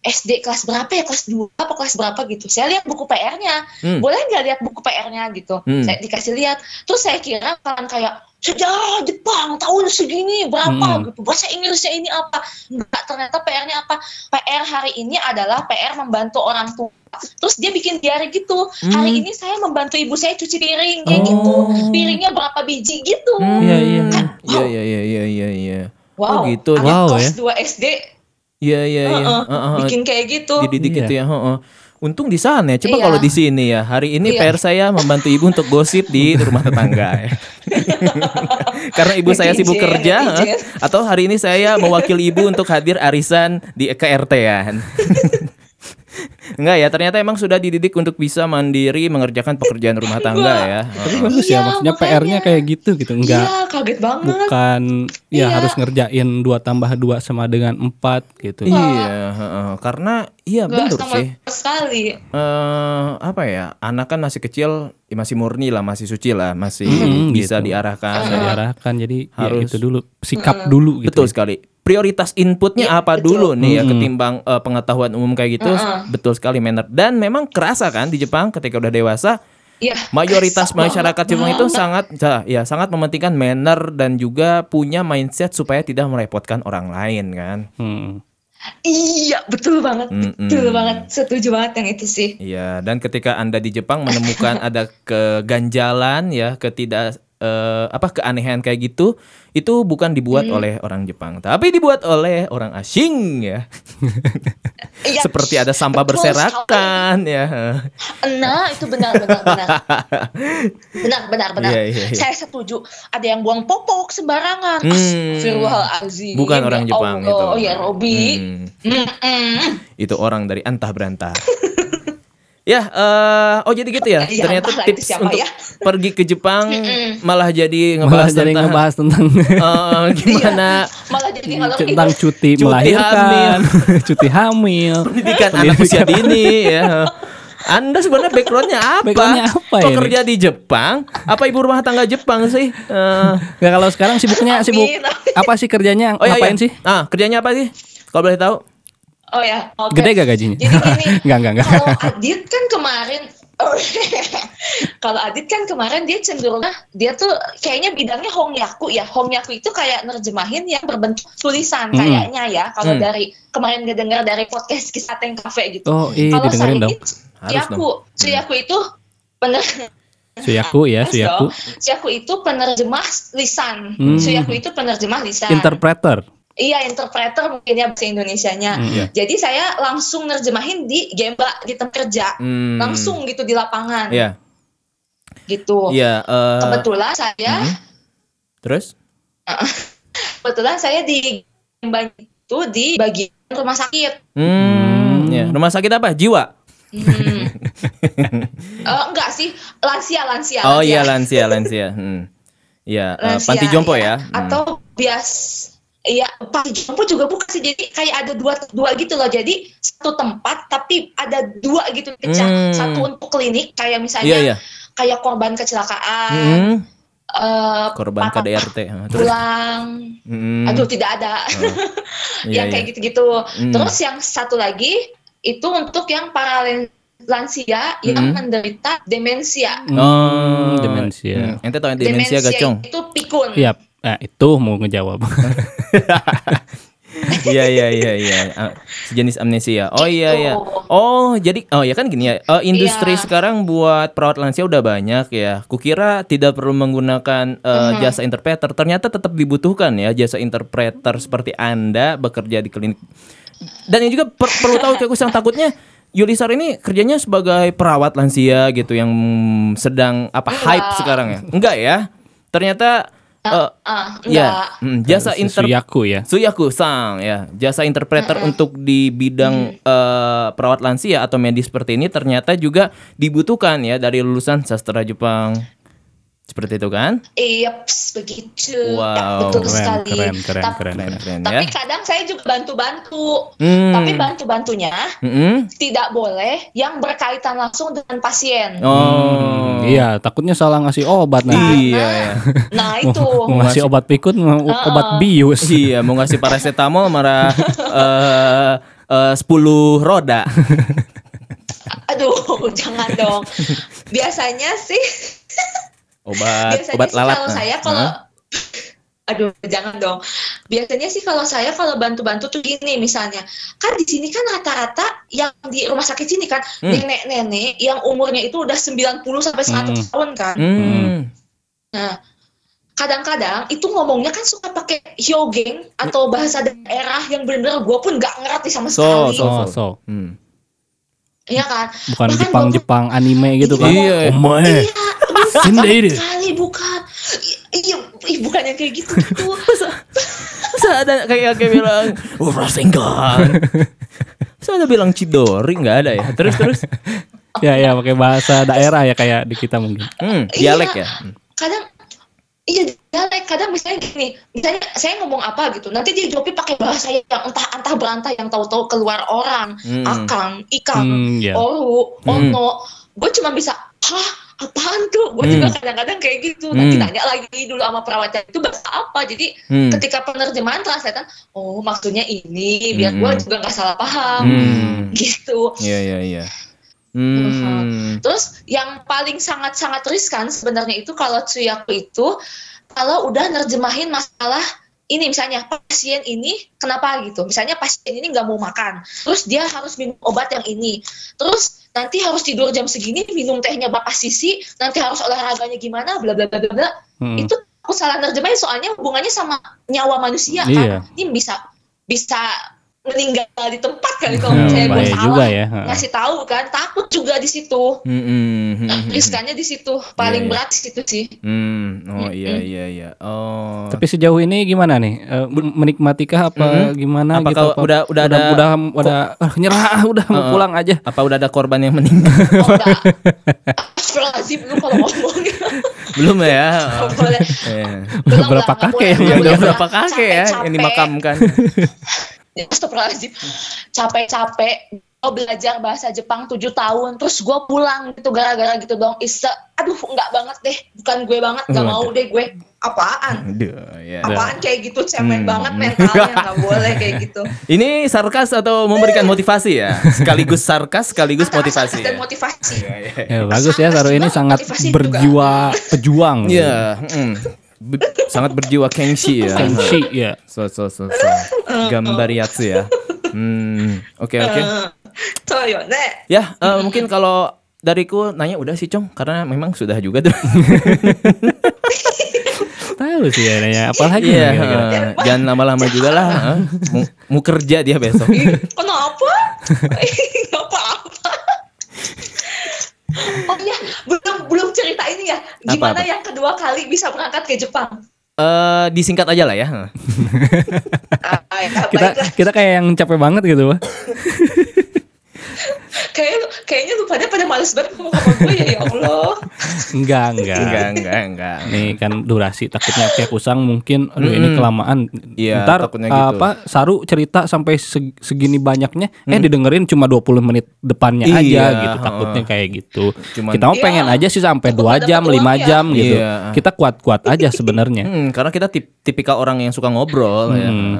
SD kelas berapa ya kelas 2 apa kelas berapa gitu. Saya lihat buku PR-nya. Hmm. Boleh nggak lihat buku PR-nya gitu? Hmm. Saya dikasih lihat. Terus saya kira kan kayak sejarah Jepang tahun segini berapa Hmm. gitu. Bahasa Inggrisnya ini apa? Enggak, ternyata PR-nya apa? PR hari ini adalah PR membantu orang tua. Terus dia bikin diary gitu. Hari Hmm. ini saya membantu ibu saya cuci piring kayak Oh. gitu. Piringnya berapa biji gitu. Hmm, Iya, iya. Iya iya iya iya iya iya. Wow. Oh, gitu. Anak Wow, kelas 2 SD Iya iya iya. Bikin kayak gitu. dididik Iya. gitu ya. heeh. Untung di sana. ya. Coba Iya. kalau di sini ya. Hari ini Iya. PR saya membantu ibu untuk gosip di rumah tetangga. Karena ibu saya sibuk kerja. Atau hari ini saya mewakili ibu untuk hadir arisan di KRT ya. Enggak ya, ternyata emang sudah dididik untuk bisa mandiri mengerjakan pekerjaan rumah tangga ya. Tapi Oh. bagus Iya, ya maksudnya makanya. PR-nya kayak gitu gitu. Enggak Iya, kaget banget. bukan ya Iya. harus ngerjain dua tambah dua sama dengan empat gitu. Iya, heeh. karena iya betul sama sih. sekali. eh apa ya anak kan masih kecil ya masih murni lah masih suci lah masih Hmm, bisa gitu. diarahkan Bisa diarahkan jadi ya Harus. itu dulu sikap dulu gitu. betul sekali prioritas inputnya Iya, apa betul. dulu nih ya Mm-mm. ketimbang eh, pengetahuan umum kayak gitu betul sekali manner dan memang kerasa kan di Jepang ketika udah dewasa Iya. mayoritas masyarakat Jepang itu sangat ya, ya sangat mementingkan manner dan juga punya mindset supaya tidak merepotkan orang lain kan Hmm. Iya, betul banget. Mm-mm. Betul banget. Setuju banget yang itu sih. Iya, dan ketika Anda di Jepang menemukan ada keganjalan ya, ketidak eh, apa keanehan kayak gitu, itu bukan dibuat Hmm. oleh orang Jepang, tapi dibuat oleh orang asing ya. Iya, Seperti ada sampah betul berserakan ya. Nah, itu benar benar benar. benar benar benar. Iya, iya, iya. Saya setuju. Ada yang buang popok sembarangan. Hmm. Astagfirullahalazim. Bukan Ya orang Jepang Allah. itu. Oh ya, Robi. Hmm, Mm-mm. itu orang dari antah berantah. ya, eh, oh jadi gitu ya. Iya, Ternyata tips siapa untuk ya. pergi ke Jepang malah jadi Malah ngebahas jadi tentang ngebahas tentang eh, gimana Malah jadi tentang cuti, Cuti melahirkan, cuti hamil. pendidikan anak usia dini ya. Anda sebenarnya backgroundnya apa? Backgroundnya apa Kok ini? kerja di Jepang? Apa ibu rumah tangga Jepang sih? Eh, Nggak kalau sekarang sibuknya sibuk apa sih kerjanya? oh iya, Ngapain iya. sih? Ah, kerjanya apa sih? Kalau boleh tahu? Oh ya, oke. Gede gak gajinya? Jadi gini, Enggak, enggak, enggak. kalau Adit kan kemarin kalau Adit kan kemarin dia cenderung dia tuh kayaknya bidangnya Hongyaku ya. Hongyaku itu kayak nerjemahin yang berbentuk tulisan Mm-mm. kayaknya ya. Kalau Mm. dari kemarin dia dengar dari podcast kisah Teng Cafe gitu. Oh, iya kalau didengerin dong. Suyaku, Suyaku itu pener Suyaku ya, Suyaku. Suyaku itu penerjemah lisan. Hmm. Suyaku itu penerjemah lisan. Interpreter. Iya, interpreter mungkin ya bahasa Indonesianya. Hmm, iya. Jadi saya langsung nerjemahin di Gemba di tempat kerja. Hmm. Langsung gitu di lapangan. Iya. Gitu. Iya, eh, Kebetulan saya mhm. Terus? kebetulan saya di Gemba itu di bagian rumah sakit. Hmm, ya. Rumah sakit apa? Jiwa. Hmm. Eh, enggak sih, lansia lansia. Oh iya, lansia. lansia. Hmm. Iya, eh, Lansia, panti jompo iya. ya. Hmm. Atau bias Iya, panti jompo juga bukan sih. Jadi kayak ada dua dua gitu loh. Jadi satu tempat tapi ada dua gitu pecah. Hmm. Satu untuk klinik kayak misalnya Iya, iya. kayak korban kecelakaan, Hmm. eh, Korban patah KDRT. Terus? tulang. Hmm. Aduh, tidak ada. Iya, yang kayak iya. gitu-gitu. Hmm. Terus yang satu lagi itu untuk yang para lansia yang Hmm. menderita demensia. Oh, demensia. Hmm. Ente tahu yang demensia, gacong? itu pikun. Iya, nah, itu mau ngejawab. Iya iya iya iya Ah, sejenis amnesia. Oh iya Gitu. iya. Oh jadi oh ya kan gini ya. eh, industri Iya. sekarang buat perawat lansia udah banyak ya. Kukira tidak perlu menggunakan Mhm. jasa interpreter. Ternyata tetap dibutuhkan ya jasa interpreter seperti anda bekerja di klinik. Dan ini juga per- perlu tahu kayak yang takutnya Yulisar ini kerjanya sebagai perawat lansia gitu yang sedang apa hype sekarang ya? Enggak ya. Ternyata eh, Ah, ya. enggak. mm, jasa inter Suyaku ya. Suyaku sang ya. Jasa interpreter untuk di bidang eh, perawat lansia atau medis seperti ini ternyata juga dibutuhkan ya dari lulusan sastra Jepang seperti itu kan Iya, begitu. Wow, ya, betul keren, sekali. keren, keren, Tapi- keren, keren keren Tapi ya kadang saya juga bantu-bantu. Hmm. Tapi bantu-bantunya Mm-mm. tidak boleh yang berkaitan langsung dengan pasien. oh Iya, takutnya salah ngasih obat nanti. iya ya Nah, itu. Mau ngasih obat pikun, mau obat bius. iya mau ngasih paracetamol marah eh eh, 10 roda Aduh, jangan dong. Biasanya sih obat biasanya obat sih lalat kalau nah. saya kalau Hah? Aduh, jangan dong. Biasanya sih kalau saya kalau bantu-bantu tuh gini misalnya. Kan di sini kan rata-rata yang di rumah sakit sini kan Hmm. nenek-nenek yang umurnya itu udah 90 sampai 100 Hmm. tahun kan. hmm. Nah, kadang-kadang itu ngomongnya kan suka pakai hyogeng atau bahasa daerah yang bener-bener gue pun nggak ngerti sama So, sekali. so, Oh, so. so. Hmm. Iya kan? Bukan Bahkan Jepang-Jepang anime gitu kan. Iya. Omae. Iya, Sendiri. sekali bukan. Iya, ih, bukan yang kayak gitu gitu. Masa ada kayak kayak bilang "Oh, Rasengan Saya udah bilang Cidori nggak ada ya. Terus terus. ya ya pakai bahasa daerah ya kayak di kita mungkin. Hmm, Iya. dialek ya. kadang iya dialek kadang misalnya gini misalnya saya ngomong apa gitu nanti dia jawabnya pakai bahasa yang entah entah berantah yang tahu-tahu keluar orang Hmm. akang ikang Hmm, ya. oru Hmm. ono gue cuma bisa hah apaan tuh gue juga kadang-kadang kayak gitu nanti Hmm. tanya lagi dulu sama perawatnya itu bahasa apa jadi Hmm. ketika penerjemahan translator oh maksudnya ini biar Hmm. gue juga nggak salah paham Hmm. gitu Iya iya iya. Hmm. Terus yang paling sangat-sangat riskan sebenarnya itu kalau Tsuyaku itu kalau udah nerjemahin masalah ini misalnya pasien ini kenapa gitu misalnya pasien ini nggak mau makan terus dia harus minum obat yang ini terus nanti harus tidur jam segini minum tehnya bapak sisi nanti harus olahraganya gimana bla bla bla bla bla Hmm. itu aku salah nerjemahin soalnya hubungannya sama nyawa manusia Iya. kan ini bisa bisa meninggal di tempat kali kalau Hmm, misalnya gue bahaya salah juga ya. Ngasih tahu kan takut juga di situ Hmm, hmm, hmm, hmm. riskannya di situ paling Iya, iya. berat di situ sih Hmm, oh iya iya iya. Oh. Tapi sejauh ini gimana nih? Eh, menikmatikah apa Mhm. gimana Apa gitu? kau udah- udah ada- udah udah ah, nyerah udah mau pulang aja. apa udah ada korban yang meninggal? oh enggak Astagfirullahaladzim lu kalau ngomong Belum ya? Iya. Berapa kakek Ya udah berapa kakek ya yang dimakamkan? Astagfirullahaladzim capek-capek gue belajar bahasa Jepang 7 tahun terus gue pulang gitu gara-gara gitu dong Isa aduh enggak banget deh bukan gue banget nggak mau deh gue apaan Aduh, ya. apaan kayak gitu cemen Hmm. banget mentalnya nggak boleh kayak gitu Ini sarkas atau memberikan motivasi ya? Sekaligus sarkas, sekaligus Antara motivasi sarkas dan ya? motivasi Iya, iya. Ya, bagus ya Saru ini sangat juga. berjiwa pejuang. Iya, mm. Be- sangat berjiwa kengshi ya. Kenshi ya. So so so so. Gambar yatsu ya. Hmm, oke oke. Eh, Toyo ne Ya, eh, mungkin kalau dariku nanya udah sih, Cong, karena memang sudah juga tuh. Tahu sih ya nanya apalagi nih kira-kira. eh, jangan lama-lama juga lah. eh. Mau, mau kerja dia besok. Kenapa? Gak apa-apa. Oh iya, belum belum cerita ini ya. Gimana Apa-apa? yang kedua kali bisa berangkat ke Jepang? Eh, disingkat aja lah ya. Ah, ya, Kita kita kayak yang capek banget gitu. Kayak, kayaknya lu pada pada males banget ngomong sama gue ya, ya Allah. Enggak, enggak. Enggak, enggak, enggak. Nih kan durasi takutnya kayak kusang mungkin aduh ini Mm-mm. kelamaan. Iya, Ntar takutnya gitu. apa Saru cerita sampai seg- segini banyaknya eh didengerin cuma 20 menit depannya Iya, aja gitu. heeh. Takutnya kayak gitu. Cuman- kita mau Iya. pengen aja sih sampai Takut 2 ada jam, 5 peluang ya. jam gitu. Iya. Kita kuat-kuat aja sebenarnya. Hmm, karena kita tip- tipikal orang yang suka ngobrol ya. Hmm.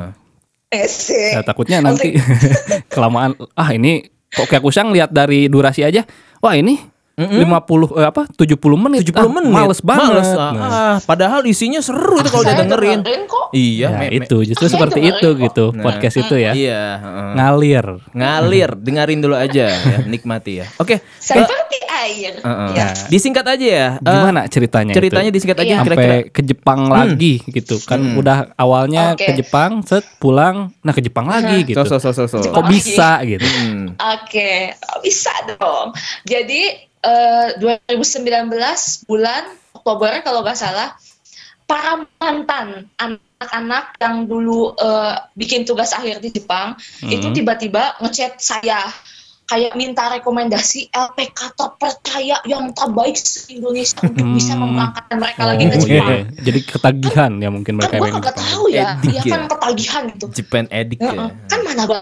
Ya, takutnya nanti kelamaan ah ini kok kayak kusang lihat dari durasi aja. Wah, ini 50 eh, apa 70 menit. 70 Ah, menit. Males banget. Males, ah. Nah. Ah, padahal isinya seru itu kalau udah dengerin. kok. Iya, Ya, me- me- itu justru Saya seperti itu kok. gitu Nah. podcast itu ya. Iya, heeh. Ngalir. ngalir, dengerin dulu aja ya, nikmati ya. Oke. Seperti air. Heeh. Ya. Disingkat aja ya. Eh, Gimana ceritanya ceritanya itu? disingkat aja Iya. kira-kira. ke Jepang lagi gitu kan Hmm. udah awalnya Oke. ke Jepang set pulang nah ke Jepang lagi gitu So so so so. kok bisa gitu Hmm. Oke, bisa dong. Jadi eh, 2019 bulan Oktober kalau nggak salah, para mantan anak-anak yang dulu eh, bikin tugas akhir di Jepang itu Hmm. tiba-tiba ngechat saya kayak minta rekomendasi LPK terpercaya yang terbaik se Indonesia untuk bisa Hmm. memberangkatkan mereka lagi ke Oh, Jepang. iya. jadi ketagihan ya mungkin Kan mereka gue yang di nggak Jepang tahu ya, Edik iya ya. kan ketagihan gitu. Japan Addict Heeh. ya. Kan mana gue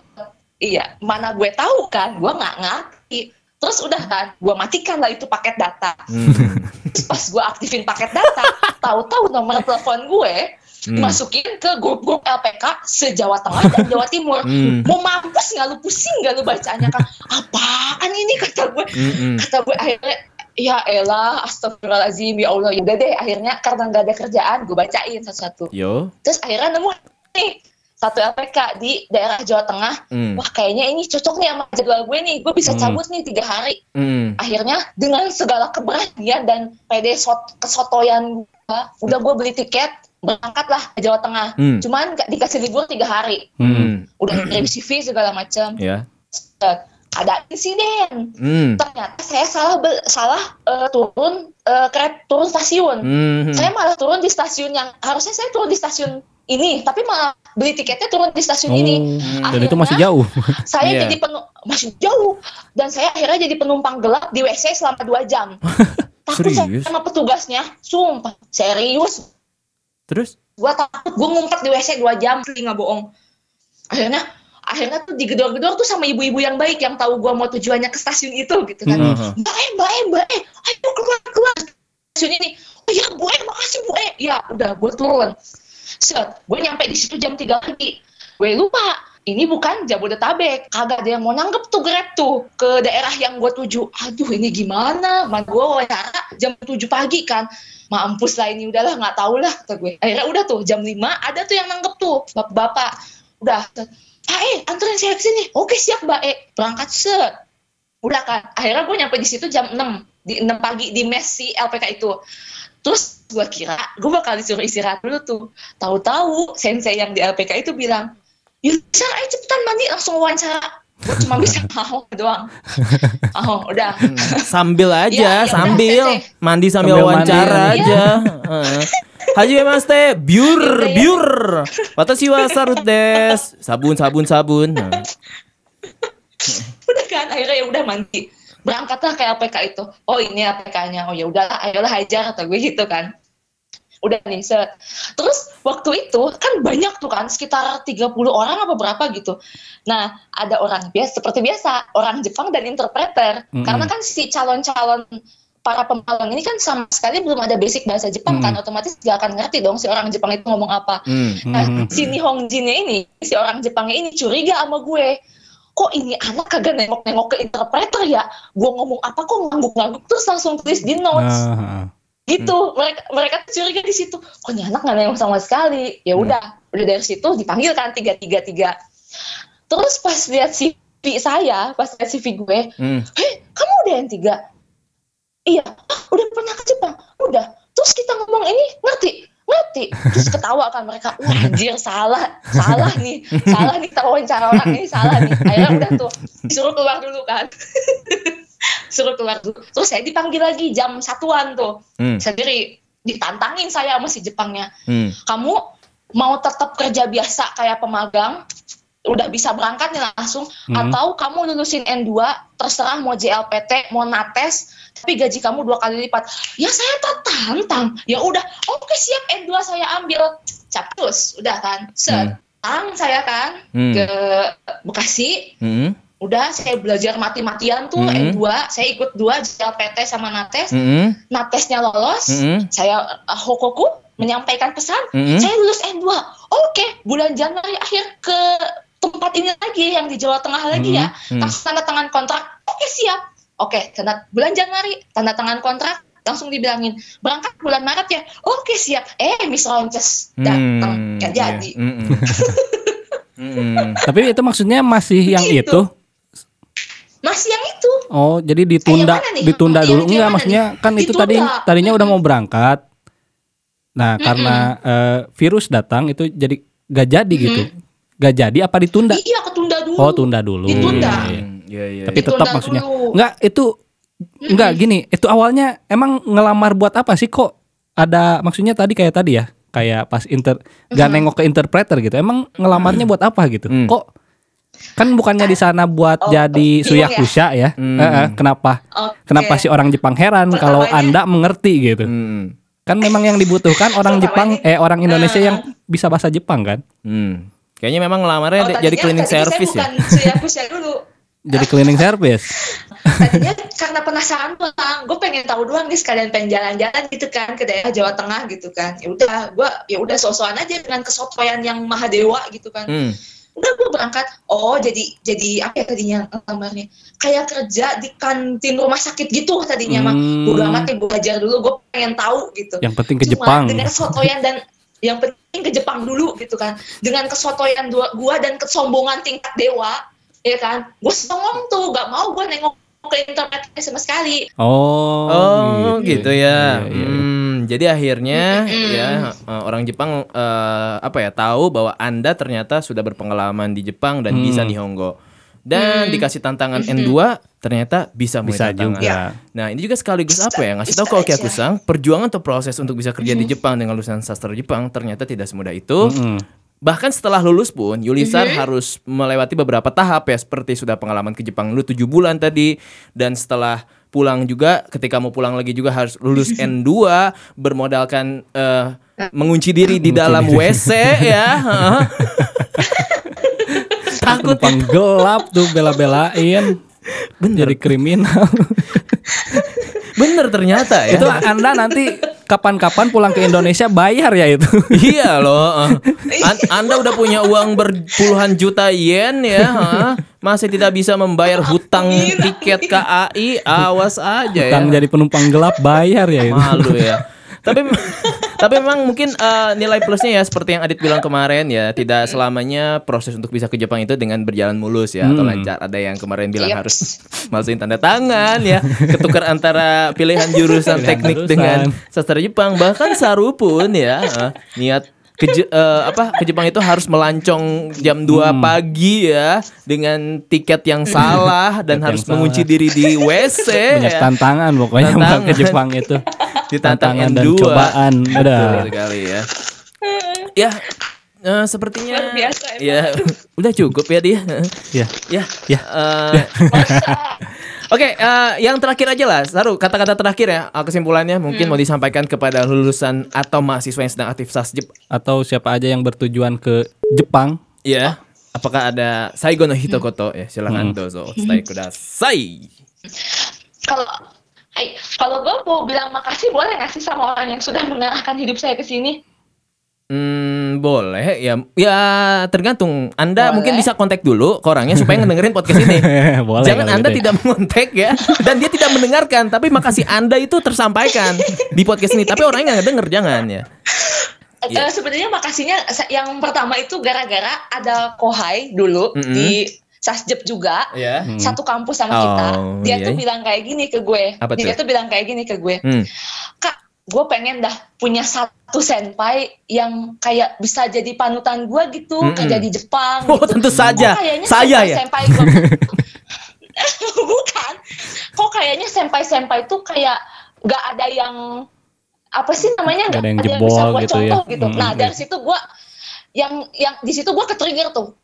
iya, mana gue tahu kan, gue nggak ngerti. Terus udah kan, gue matikan lah itu paket data. Hmm. Terus pas gue aktifin paket data, tahu-tahu nomor telepon gue Hmm. masukin ke grup-grup LPK se-Jawa Tengah dan Jawa Timur. Hmm. Mau mampus nggak lu pusing nggak lu bacanya kan? Apaan ini kata gue? Mm-mm. Kata gue akhirnya Ya elah, astagfirullahaladzim, ya Allah, yaudah deh, akhirnya karena nggak ada kerjaan, gue bacain satu-satu. Yo. Terus akhirnya nemu nih, satu LPK di daerah Jawa Tengah, Hmm. wah kayaknya ini cocok nih sama jadwal gue nih, gue bisa Hmm. cabut nih tiga hari. Hmm. Akhirnya dengan segala keberanian dan pede sot kesotoyan gue, udah gue beli tiket, berangkatlah ke Jawa Tengah. Hmm. Cuman dikasih libur tiga hari, Hmm. udah kirim CV segala macam. Ya. Ada insiden, Hmm. ternyata saya salah salah eh, turun eh, kereta turun stasiun. Hmm. Saya malah turun di stasiun yang harusnya saya turun di stasiun ini tapi malah beli tiketnya turun di stasiun Oh, ini dan itu masih Akhirnya, jauh. saya Iya. jadi penu masih jauh. Dan saya akhirnya jadi penumpang gelap di WC selama dua jam. Takut saya Serius? sama petugasnya. Sumpah serius. Terus? gua takut gua ngumpet di WC dua jam. Nggak bohong. Akhirnya akhirnya tuh digedor-gedor tuh sama ibu-ibu yang baik yang tahu gua mau tujuannya ke stasiun itu gitu kan. Mhm. mbak eh mbak eh mbak eh ayo keluar keluar. Stasiun ini. Oh ya bu eh makasih bu eh ya udah gue turun set. Gue nyampe di situ jam 3 pagi gue lupa ini bukan Jabodetabek. Kagak ada yang mau nanggep tuh grab tuh ke daerah yang gue tuju. Aduh ini gimana? Mana gue wawancara jam 7 pagi kan. Mampus lah ini udahlah nggak tahu lah kata gue. Akhirnya udah tuh jam 5 ada tuh yang nanggep tuh bapak-bapak udah Pak E anterin saya ke sini. Oke siap mbak E. Berangkat set. Udah kan akhirnya gue nyampe di situ jam 6 di 6 pagi di mes si LPK itu. Terus gue kira gue bakal disuruh istirahat dulu tuh tahu-tahu sensei yang di LPK itu bilang Yusar ayo cepetan mandi langsung wawancara gue cuma bisa mau doang oh udah Sambil aja, Ya, ya udah, sambil Sensei. mandi sambil, Sambil wawancara mandi. aja. Heeh. Haji mas teh, biur, Ya udah, ya. biur. Watashi wa sarut des. Sabun, sabun, sabun. Nah. udah kan akhirnya ya udah mandi berangkatlah ke LPK itu oh ini LPK-nya oh ya udahlah ayolah hajar kata gue gitu kan udah nih set terus waktu itu kan banyak tuh kan sekitar 30 orang apa berapa gitu nah ada orang biasa seperti biasa orang Jepang dan interpreter Mm-mm. karena kan si calon-calon para pemalang ini kan sama sekali belum ada basic bahasa Jepang kan otomatis gak akan ngerti dong si orang Jepang itu ngomong apa Hmm. Nah, Mhm. si Nihongjinnya ini, si orang Jepangnya ini curiga sama gue. Kok ini anak kagak nengok-nengok ke interpreter ya? Gue ngomong apa kok ngangguk-ngangguk terus langsung tulis di notes. Ah, Gitu. Mereka mereka tuh curiga di situ. Kok ini anak nggak nengok sama sekali? Ya udah, udah dari situ dipanggil kan tiga tiga tiga. Terus pas lihat CV saya, pas lihat CV gue, Hmm. heh kamu udah yang tiga? Iya, "Ah, udah pernah ke Jepang? Udah. Terus kita ngomong ini, ngerti? Ngerti. Terus ketawa kan mereka, wah anjir salah, salah nih, salah nih kita wawancara orang ini, salah nih. Akhirnya udah tuh, disuruh keluar dulu kan. Suruh keluar dulu. Terus saya dipanggil lagi jam satuan tuh, Hmm. sendiri. Ditantangin saya sama si Jepangnya Hmm. kamu mau tetap kerja biasa kayak pemagang udah bisa berangkat nih langsung atau kamu lulusin N2 terserah mau JLPT mau nates tapi gaji kamu dua kali lipat ya saya tertantang ya udah oke siap N2 saya ambil capcus udah kan set Tang saya kan Hmm. ke Bekasi Hmm. Udah saya belajar mati-matian tuh Hmm. N2 saya ikut dua JLPT sama nates Hmm. natesnya lolos Hmm. saya uh, hokoku menyampaikan pesan Mm-mm. saya lulus N2 oke bulan Januari akhir ke tempat ini lagi yang di Jawa Tengah lagi ya Mm. langsung tanda tangan kontrak oke siap oke tanda bulan Januari tanda tangan kontrak langsung dibilangin berangkat bulan Maret ya oke siap eh Miss Ronces datang Hmm, gak iya. jadi Hmm. Hmm. Tapi itu maksudnya masih yang Gitu. itu? Masih yang itu Oh, jadi ditunda Eh, ditunda Yang- dulu yang enggak maksudnya nih? kan itu tadi Ditunda. tadinya udah mau berangkat. Nah, karena eh, virus datang itu jadi gak jadi gitu. Gak jadi apa ditunda? iya ketunda dulu Oh, tunda dulu. Ditunda. Iya, iya. Hmm. Iya, iya. Tapi iya. tetap Ditunda maksudnya dulu. enggak itu enggak gini, itu awalnya emang ngelamar buat apa sih kok ada maksudnya tadi kayak tadi ya, kayak pas inter gak nengok ke interpreter gitu. Emang ngelamarnya buat apa gitu? Hmm. Kok kan bukannya di sana buat Oh, jadi bingung ya? suyakusha ya? Hmm. Eh, eh, kenapa? Oke. Kenapa si orang Jepang heran kalau Pertamanya- Anda mengerti gitu? Hmm. Kan memang yang dibutuhkan orang Jepang eh orang Indonesia Eh. yang bisa bahasa Jepang kan? Hmm. Kayaknya memang ngelamarnya Oh, jadi tadinya- cleaning tadinya service saya ya. bukan Suyakusha dulu Jadi cleaning service. tadinya karena penasaran doang gue pengen tahu doang nih sekalian pengen jalan-jalan gitu kan ke daerah Jawa Tengah gitu kan ya udah gue ya udah sosokan aja dengan kesotoyan yang maha dewa gitu kan Hmm. Udah gue berangkat. Oh jadi jadi apa ya tadinya gambarnya kayak kerja di kantin rumah sakit gitu tadinya mah Hmm. gue amat gue belajar dulu gue pengen tahu gitu. Yang penting ke Cuma Jepang. dengan kesotoyan dan yang penting ke Jepang dulu gitu kan. Dengan kesotoyan dua gua dan kesombongan tingkat dewa ya kan. Gue songong tuh gak mau gue nengok ke internet sama sekali. Oh, Oh, gitu, ya. Iya, iya, iya. Hmm, jadi akhirnya Mm-mm. ya eh, orang Jepang eh, apa ya tahu bahwa Anda ternyata sudah berpengalaman di Jepang dan Hmm. bisa Nihongo. dan dikasih tantangan N2 ternyata bisa Bisa juga. Nah, ini juga sekaligus Bisa, apa ya? Ngasih tahu Oki aja. Akusang, perjuangan atau proses untuk bisa kerja di Jepang dengan lulusan sastra Jepang ternyata tidak semudah itu. Mm-mm. Bahkan setelah lulus pun, Yulisar harus melewati beberapa tahap ya, seperti sudah pengalaman ke Jepang dulu 7 bulan tadi, dan setelah pulang juga, ketika mau pulang lagi juga harus lulus N2, bermodalkan eh, mengunci diri di dalam WC ya. heeh. Takut Penumpang gelap tuh bela-belain. Jadi kriminal. bener ternyata ya. itu Anda nanti kapan-kapan pulang ke Indonesia bayar ya itu. Iya loh. eh. An- anda udah punya uang berpuluhan juta yen ya, ha? masih tidak bisa membayar hutang tiket KAI, awas aja ya. Utang jadi penumpang gelap bayar ya itu. Malu ya. tapi tapi memang mungkin eh, nilai plusnya ya seperti yang Adit bilang kemarin ya, tidak selamanya proses untuk bisa ke Jepang itu dengan berjalan mulus ya atau lancar. Ada yang kemarin bilang Yep. harus masukin tanda tangan ya, ketukar antara pilihan jurusan Pilihan teknik jurusan. dengan sastra Jepang bahkan Saru pun ya eh, niat ke eh, apa ke Jepang itu harus melancong jam 2 pagi ya dengan tiket yang salah dan Tiket harus yang mengunci salah. diri di WC Banyak ya. tantangan pokoknya Tantangan. ke Jepang itu. Ditantang Tantangan dan N2. cobaan. Udah. sekali ya. Ya, eh, sepertinya Luar biasa emang. ya udah cukup ya dia. Ya. ya. Ya. eh, Oke, eh, yang terakhir aja lah, Saru, kata-kata terakhir ya, eh, kesimpulannya mungkin mau disampaikan kepada lulusan atau mahasiswa yang sedang aktif sasjep, Atau siapa aja yang bertujuan ke Jepang ya. Apakah ada Saigo no Hitokoto ya? Silakan dozo, stay kudasai. kalau Hai, kalau gue mau bilang makasih boleh nggak sih sama orang yang sudah mengarahkan hidup saya ke sini? Hmm, boleh ya. Ya tergantung. Anda Boleh. mungkin bisa kontak dulu ke orangnya supaya ngedengerin podcast ini. Boleh Jangan Anda gitu ya. tidak mengontak ya dan dia tidak mendengarkan, tapi makasih Anda itu tersampaikan di podcast ini, tapi orangnya nggak denger jangan ya. Eh, Iya. eh, sebenarnya makasihnya yang pertama itu gara-gara ada kohai dulu Mm-mm. di Sasjep juga. Ya. Satu kampus sama Oh, kita. Dia iya. tuh bilang kayak gini ke gue. Apa Dia tuh? tuh bilang kayak gini ke gue. Hmm. Kak, gue pengen dah punya satu senpai yang kayak bisa jadi panutan gue gitu, Mm-mm. kerja di Jepang. Oh, gitu. tentu saja. Kok kayaknya Saya ya. senpai gue bukan. Kok kayaknya senpai-senpai tuh kayak gak ada yang apa sih namanya Nggak ada yang bisa jebol gue gitu ya. contoh gitu. Mm, Nah iya. dari situ gue yang yang di situ gue ke trigger tuh.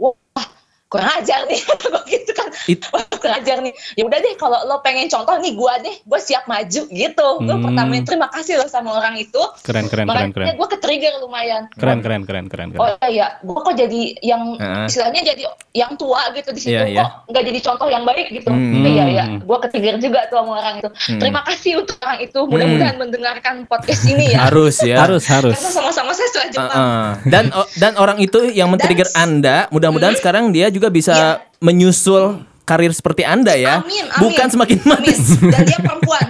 Kurang ajar nih gue gitu kan. It- Wah, kurang ajar nih. Ya udah deh kalau lo pengen contoh nih gue deh, gue siap maju gitu. Gue Hmm. pertama terima kasih lo sama orang itu. Keren keren keren Makanya keren. gue ke trigger lumayan. Keren keren keren keren keren. Oh iya, gue kok jadi yang Heeh. istilahnya jadi yang tua gitu di situ Iya, iya. kok nggak jadi contoh yang baik gitu. Hmm. Iya iya, gue ketrigger juga tuh sama orang itu. Terima kasih untuk orang itu. Mudah-mudahan mendengarkan podcast ini ya. Harus ya. Harus harus. Karena sama-sama saya setelah Jepang. Uh-uh. Dan o- dan orang itu yang men-trigger Dan- Anda, mudah-mudahan sekarang dia juga bisa Iya. menyusul karir seperti Anda ya. Amin, amin. Bukan semakin Amin. manis. Dan dia perempuan.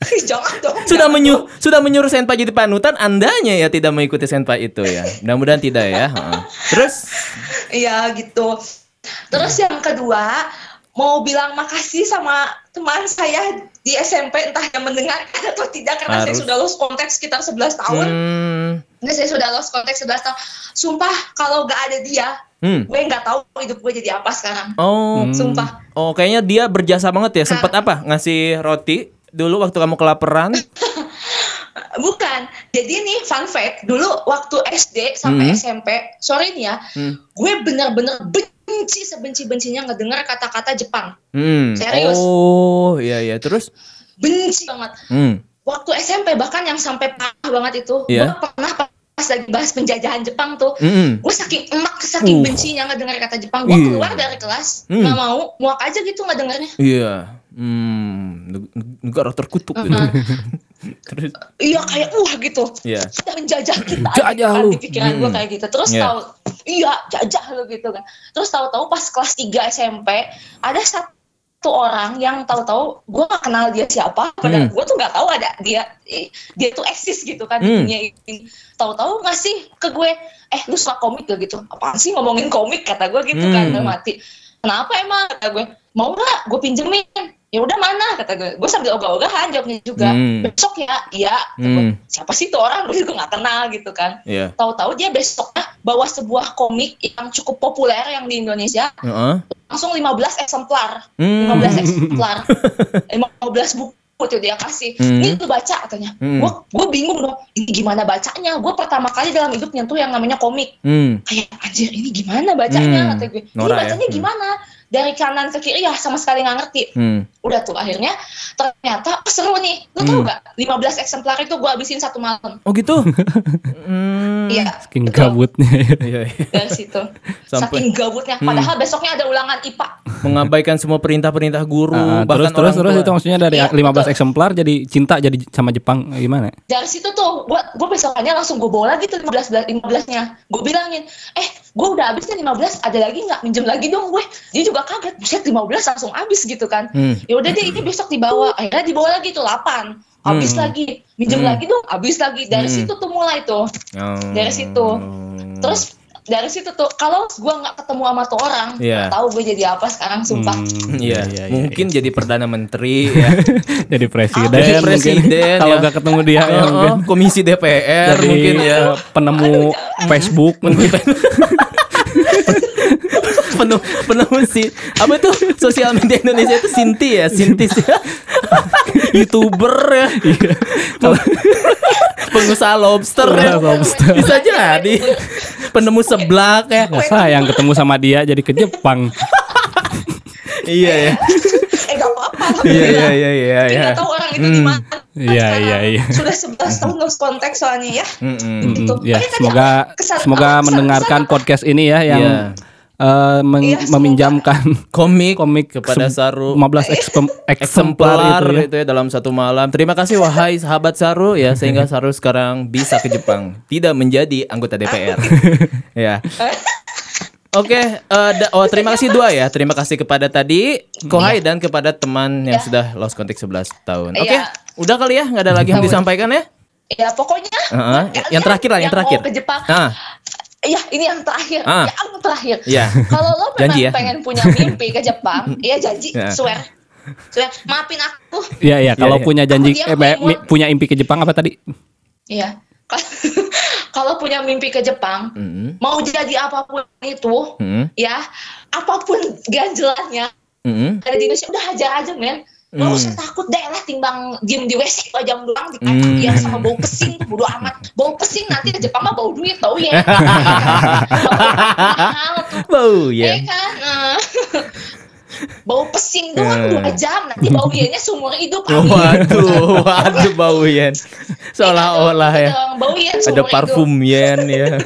Jangan dong. sudah jangan menyu dong. sudah menyuruh senpai jadi panutan, andanya ya tidak mengikuti senpai itu ya. Mudah-mudahan tidak ya. Terus Iya gitu. Terus yang kedua, mau bilang makasih sama teman saya di SMP entah yang mendengarkan atau tidak karena saya Harus. sudah lost contact sekitar 11 tahun. hmm, Ini saya sudah lost contact 11 tahun. Sumpah kalau gak ada dia, hmm. gue nggak tahu hidup gue jadi apa sekarang. Oh, Hmm. Sumpah. oh kayaknya dia berjasa banget ya. Sempat Ah. apa? Ngasih roti dulu waktu kamu kelaparan. Bukan. Jadi nih fun fact, dulu waktu SD sampai Hmm. SMP, sorry nih ya, Hmm. gue bener-bener benci sebenci-bencinya ngedengar kata-kata Jepang. Hmm. Serius. Oh, iya iya. Terus Benci banget. hmm. Waktu SMP bahkan yang sampai parah banget itu, Iya. gue pernah pas lagi bahas penjajahan Jepang tuh, Mm-mm. gue saking emak, saking Uh. bencinya ngedengar kata Jepang, gue Iya. keluar dari kelas, Hmm. nggak mau, muak aja gitu ngedengarnya. Iya. Hmm, neg- negara terkutuk gitu. Terus Iya kayak wah gitu. Iya. Sudah menjajah kita Jajah gitu kan, lu. di pikiran gue Hmm. kayak gitu. Terus Iya. tahu iya jajah lu gitu kan. Terus tahu-tahu pas kelas 3 SMP ada satu orang yang tahu-tahu gue gak kenal dia siapa padahal Hmm. gue tuh nggak tahu ada dia eh, dia tuh eksis gitu kan Hmm. dunia ini. Tahu-tahu ngasih ke gue eh lu suka komik gak? gitu. Apaan sih ngomongin komik? kata gue gitu kan Hmm. udah mati kenapa emang? kata gue. Mau nggak? Gue pinjemin ya udah mana kata gue gue sambil ogah-ogahan jawabnya juga Hmm. besok ya iya Hmm. siapa sih tuh orang gue juga nggak kenal gitu kan Iya. tahu-tahu dia besoknya bawa sebuah komik yang cukup populer yang di Indonesia Heeh. langsung 15 eksemplar Hmm. 15 eksemplar 15 buku tuh dia kasih Hmm. ini lu baca katanya Hmm. gue gue bingung dong ini gimana bacanya gue pertama kali dalam hidup nyentuh yang namanya komik Hmm. kayak anjir ini gimana bacanya Hmm. kata gue ini Nora ya. bacanya Hmm. Dari kanan ke kiri ya sama sekali nggak ngerti Hmm. udah tuh akhirnya ternyata oh, seru nih lu tau Hmm. gak 15 eksemplar itu gue habisin satu malam Oh gitu. Hmm. iya Saking betul. gabutnya. Iya, iya. dari situ Sampai- saking gabutnya Hmm. padahal besoknya ada ulangan IPA Mengabaikan semua perintah-perintah guru, terus bahkan terus terus tua. itu maksudnya dari Iya, 15 betul. eksemplar jadi cinta jadi sama Jepang gimana? dari situ tuh gue gue besokannya langsung gue bawa lagi tuh 15 15 nya gue bilangin eh gue udah habis nih 15 ada lagi nggak minjem lagi dong gue dia juga kaget buset 15 langsung habis gitu kan Hmm. ya udah deh ini besok dibawa akhirnya dibawa lagi tuh 8 habis Hmm. lagi minjem Hmm. lagi dong habis lagi dari Hmm. situ tuh mulai tuh Oh. dari situ. terus dari situ tuh kalau gue nggak ketemu sama tuh orang nggak tahu gue jadi apa sekarang sumpah Hmm, Iya, iya, iya, mungkin jadi perdana menteri ya. jadi presiden, Jadi mungkin. presiden, kalau ya. nggak ketemu dia ya Oh, mungkin komisi DPR jadi mungkin ya. penemu Facebook penuh penuh si apa tuh sosial media Indonesia itu Sinti ya? Sinti youtuber ya. Pengusaha lobster ya. Lobster. bisa jadi. Penemu seblak ya. Ya sayang ketemu sama dia jadi ke Jepang. Iya ya. Eh gak apa-apa. Iya iya iya iya Tapi iya. nggak tahu orang itu Hmm. gimana Iya, Sekarang iya, iya. sudah 11 tahun lost kontak soalnya ya. Gitu. Mm, ya tadi semoga kesan- semoga kesan- mendengarkan kesan- podcast ini ya yang Iya. Eh, meng- Iya, semoga. meminjamkan komik komik kepada Saru 15 eksem- eksemplar itu ya. itu ya dalam satu malam. Terima kasih wahai sahabat Saru ya sehingga Saru sekarang bisa ke Jepang, tidak menjadi anggota DPR. ya. Oke, eh, da- oh terima kasih dua ya. Terima kasih kepada tadi Kohai dan kepada teman yang Ya. sudah lost contact 11 tahun. Oke, Iya. udah kali ya, nggak ada lagi yang disampaikan ya? ya pokoknya Heeh, buat yang terakhir lah, yang terakhir. mau ke Jepang Ah, Iya, ini yang terakhir. Ah. Yang terakhir. Iya. Kalau lo memang Janji ya. pengen punya mimpi ke Jepang, iya janji, Ya. swear. Swear, maafin aku. Iya iya kalau iya. punya janji eh, punya impi ke Jepang apa tadi? Iya. Kalau punya mimpi ke Jepang, mm, mau jadi apa pun itu, mm, ya, apa pun ganjelannya, mm, ada di Indonesia udah hajar aja men Gak Hmm. usah takut deh lah timbang diem di WC dua jam doang di Hmm. ya sama bau pesing bodo amat bau pesing nanti ke Jepang mah bau duit tau ya Bau ya ya. kan Nah. bau pesing doang Eh. dua jam nanti bau yennya seumur hidup. Waduh, waduh bau yen. Seolah-olah ya. Doang, bau yen Ada parfum yen ya.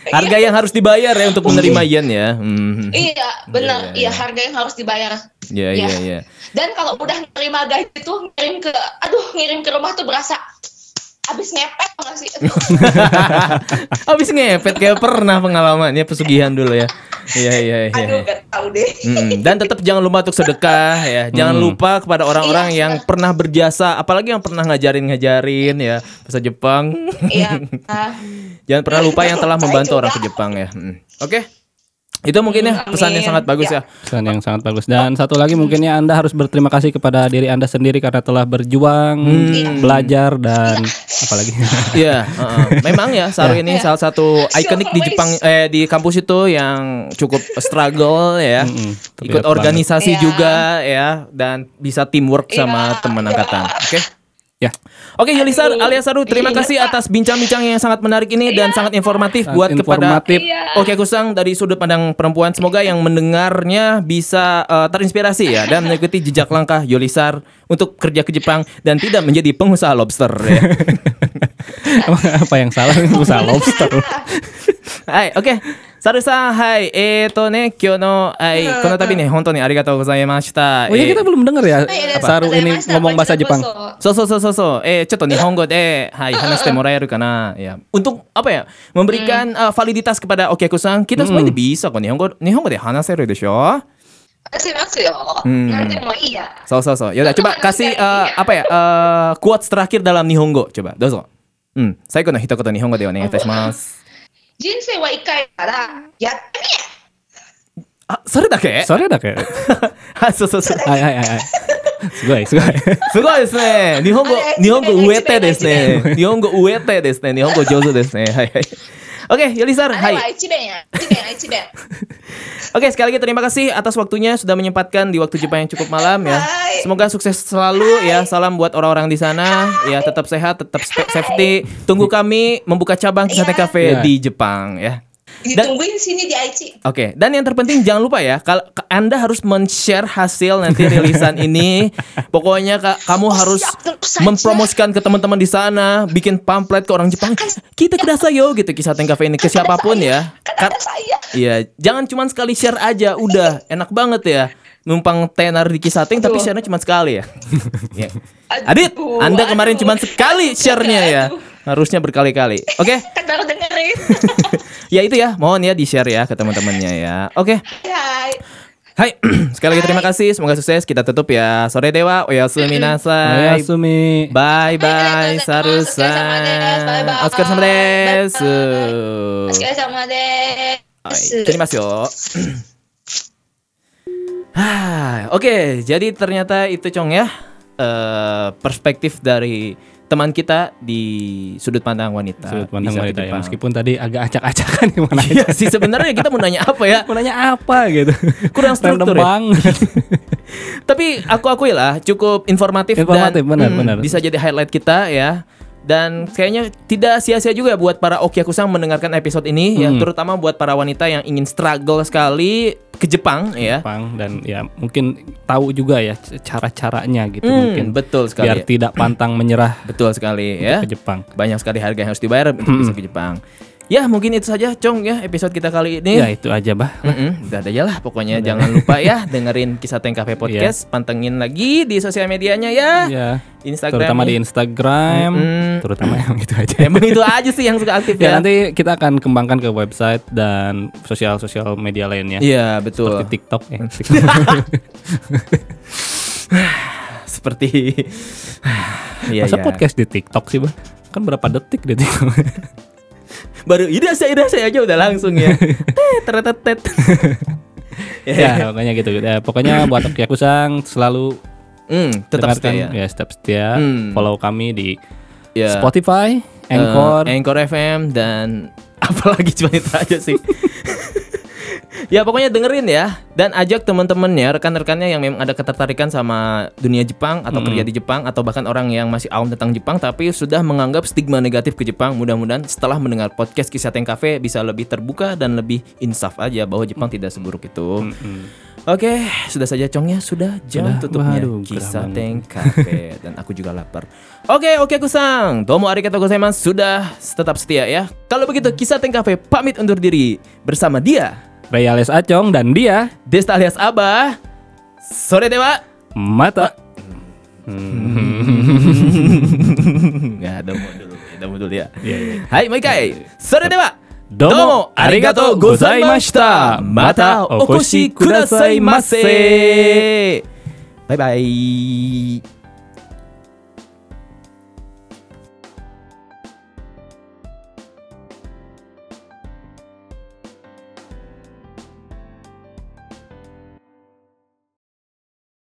Harga yang harus dibayar ya untuk menerima yen ya. Hmm. iya benar Iya, iya, iya iya. harga yang harus dibayar Iya iya iya. dan kalau udah nerima gaji tuh ngirim ke aduh ngirim ke rumah tuh berasa abis ngepet nggak sih Habis ngepet kayak pernah pengalamannya pesugihan dulu ya. Iya iya iya. aduh gak tahu deh Mm, Dan tetap jangan lupa untuk sedekah ya. Jangan lupa kepada orang-orang Iya, yang sedekah. pernah berjasa, apalagi yang pernah ngajarin-ngajarin ya bahasa Jepang. iya. Jangan pernah lupa yang telah membantu orang ke Jepang ya. Mm. Oke. Itu mungkin ya Hmm, pesan yang sangat bagus ya. Ya. Pesan yang sangat bagus. Dan satu lagi mungkinnya Anda harus berterima kasih kepada diri Anda sendiri karena telah berjuang, Hmm. belajar dan apalagi. Iya, heeh. memang ya Saru ini Ya. salah satu ikonik di. Jepang eh di kampus itu yang cukup struggle ya. Mm-mm, Ikut terlihat organisasi Iya. juga ya dan bisa teamwork sama Iya, teman iya. angkatan. Oke. Ya. Oke Yulisar Aduh. alias Saru terima Iya. kasih atas bincang-bincang yang sangat menarik ini dan sangat informatif Sangat buat kepada informatif. Iya. Oke Kusang dari sudut pandang perempuan semoga yang mendengarnya bisa eh, terinspirasi ya dan mengikuti jejak langkah Yulisar untuk kerja ke Jepang dan tidak menjadi pengusaha lobster ya. Emang apa yang salah usaha lobster? Hai, oke. Saru-san, hai. Eh, to ne, kyo no, hai, kono tabi ne, hontou ni arigatou gozaimashita. Oh iya kita belum dengar ya Iya, Saru ini Gozaimashita, ngomong bahasa Gozaimashita. Jepang. So so so so so. Eh, cotto nihongo de, hai, hanashite moraeru kana? Ya. Untuk apa ya? Memberikan uh, validitas kepada Okiaku-san. Kita semua ini bisa kok nihongo, nihongo de hanaseru desho. しますよ。 うんなんでもいいや。So so so. Yaudah, coba kasih uh, apa ya? Uh, quotes terakhir dalam nihongo. Coba, dozo. Hmm, 最後の一言日本語でお願いいたします。人生は一回だから、やってみあそれだけそれだけはいそうそうそうはいはいはいはいすごいすごいすごいですね。日本語日本語植えてですね。日本語植えてですね。日本語上手ですね。はいはい。Oke, okay, Yulisar. hai. Oke, sekali lagi terima kasih atas waktunya sudah menyempatkan di waktu Jepang yang cukup malam ya. Hai. Semoga sukses selalu ya, hai. ya. Salam buat orang-orang di sana hai. ya, tetap sehat, tetap safety. Tunggu kami membuka cabang Kisate Cafe ya. di Jepang ya. Dan- ditungguin sini di Aichi Oke, dan yang terpenting jangan lupa ya, kalau Anda harus men-share hasil nanti rilisan ini. Pokoknya Kak, kamu Oh, harus mempromosikan ke teman-teman di sana, bikin pamflet ke orang Jepang. Kita kedasayo gitu kisah Cafe ini ke siapa pun ya. kan saya Iya, jangan cuma sekali share aja, udah enak banget ya numpang tenar di Kisating tapi share-nya cuma sekali ya. ya. Adit, aduh, Anda kemarin cuma sekali share-nya ya. Harusnya berkali-kali. Oke. Okay. Baru dengerin. ya itu ya, mohon ya di-share ya ke teman-temannya ya. Oke. Okay. Hai. Hai, sekali lagi terima kasih. Semoga sukses. Kita tutup ya. Sore Dewa, oyasumi nasai. Oyasumi. Bye bye. Sarusan. Oscar sama desu. Oscar sama desu. Terima kasih. Oke, okay, jadi ternyata itu Cong ya uh, perspektif dari teman kita di sudut pandang wanita. Sudut pandang wanita ya. Meskipun tadi agak acak-acakan gimana iya sih sebenarnya kita mau nanya apa ya? mau nanya apa gitu. Kurang struktur. ya. Tapi aku akui lah cukup informatif, informatif dan benar, hmm, benar. bisa jadi highlight kita ya. Dan kayaknya tidak sia-sia juga buat para Okyakusang mendengarkan episode ini ya, Hmm. terutama buat para wanita yang ingin struggle sekali ke Jepang ya. Jepang dan ya mungkin tahu juga ya cara-caranya gitu Hmm, mungkin betul sekali. biar tidak pantang menyerah Betul sekali ya. ke Jepang. Banyak sekali harga yang harus dibayar untuk Hmm. bisa ke Jepang. Ya mungkin itu saja Cong ya episode kita kali ini. Ya itu aja bah. Mm-mm, udah ada aja lah pokoknya jangan lupa ya dengerin kisah Teng Cafe Podcast, pantengin lagi di sosial medianya ya. Ya. Instagram. Terutama di. Instagram, Mm-mm. terutama yang itu aja. Emang itu aja sih yang suka aktif Ya ya. nanti kita akan kembangkan ke website dan sosial-sosial media lainnya. Iya betul. Seperti TikTok ya. Seperti Iya Masa iya. podcast di TikTok sih, Bang? Kan berapa detik di TikTok? Baru ida saya ida saya aja udah langsung ya. Tet tet tet. ya, pokoknya gitu. Ya, pokoknya buat Yakusang selalu Hmm, tetap setia. ya step setia. Hmm. Follow kami di Ya. Spotify, Eh, Anchor, Anchor FM dan apalagi cuma itu aja sih. Ya pokoknya dengerin ya dan ajak teman-temannya, rekan-rekannya yang memang ada ketertarikan sama dunia Jepang atau kerja di Jepang atau bahkan orang yang masih awam tentang Jepang tapi sudah menganggap stigma negatif ke Jepang. Mudah-mudahan setelah mendengar podcast Kisah Teng Cafe bisa lebih terbuka dan lebih insaf aja bahwa Jepang tidak seburuk itu. Oke, sudah saja Congnya sudah jam Sudah, tutupnya waduh, Kisah. Teng Cafe dan aku juga lapar. Oke, oke Kusang. Domo arigatou gozaimasu sudah tetap setia ya. Kalau begitu Kisah Teng Cafe pamit undur diri bersama dia Ray alias Acong dan dia Desta alias Abah. Sore dewa. Mata. Ya, domo dulu. Domo dulu ya. Iya. Hai, Moikai. Sore dewa. Domo arigatou gozaimashita. Mata okoshi kudasai mase. Bye bye.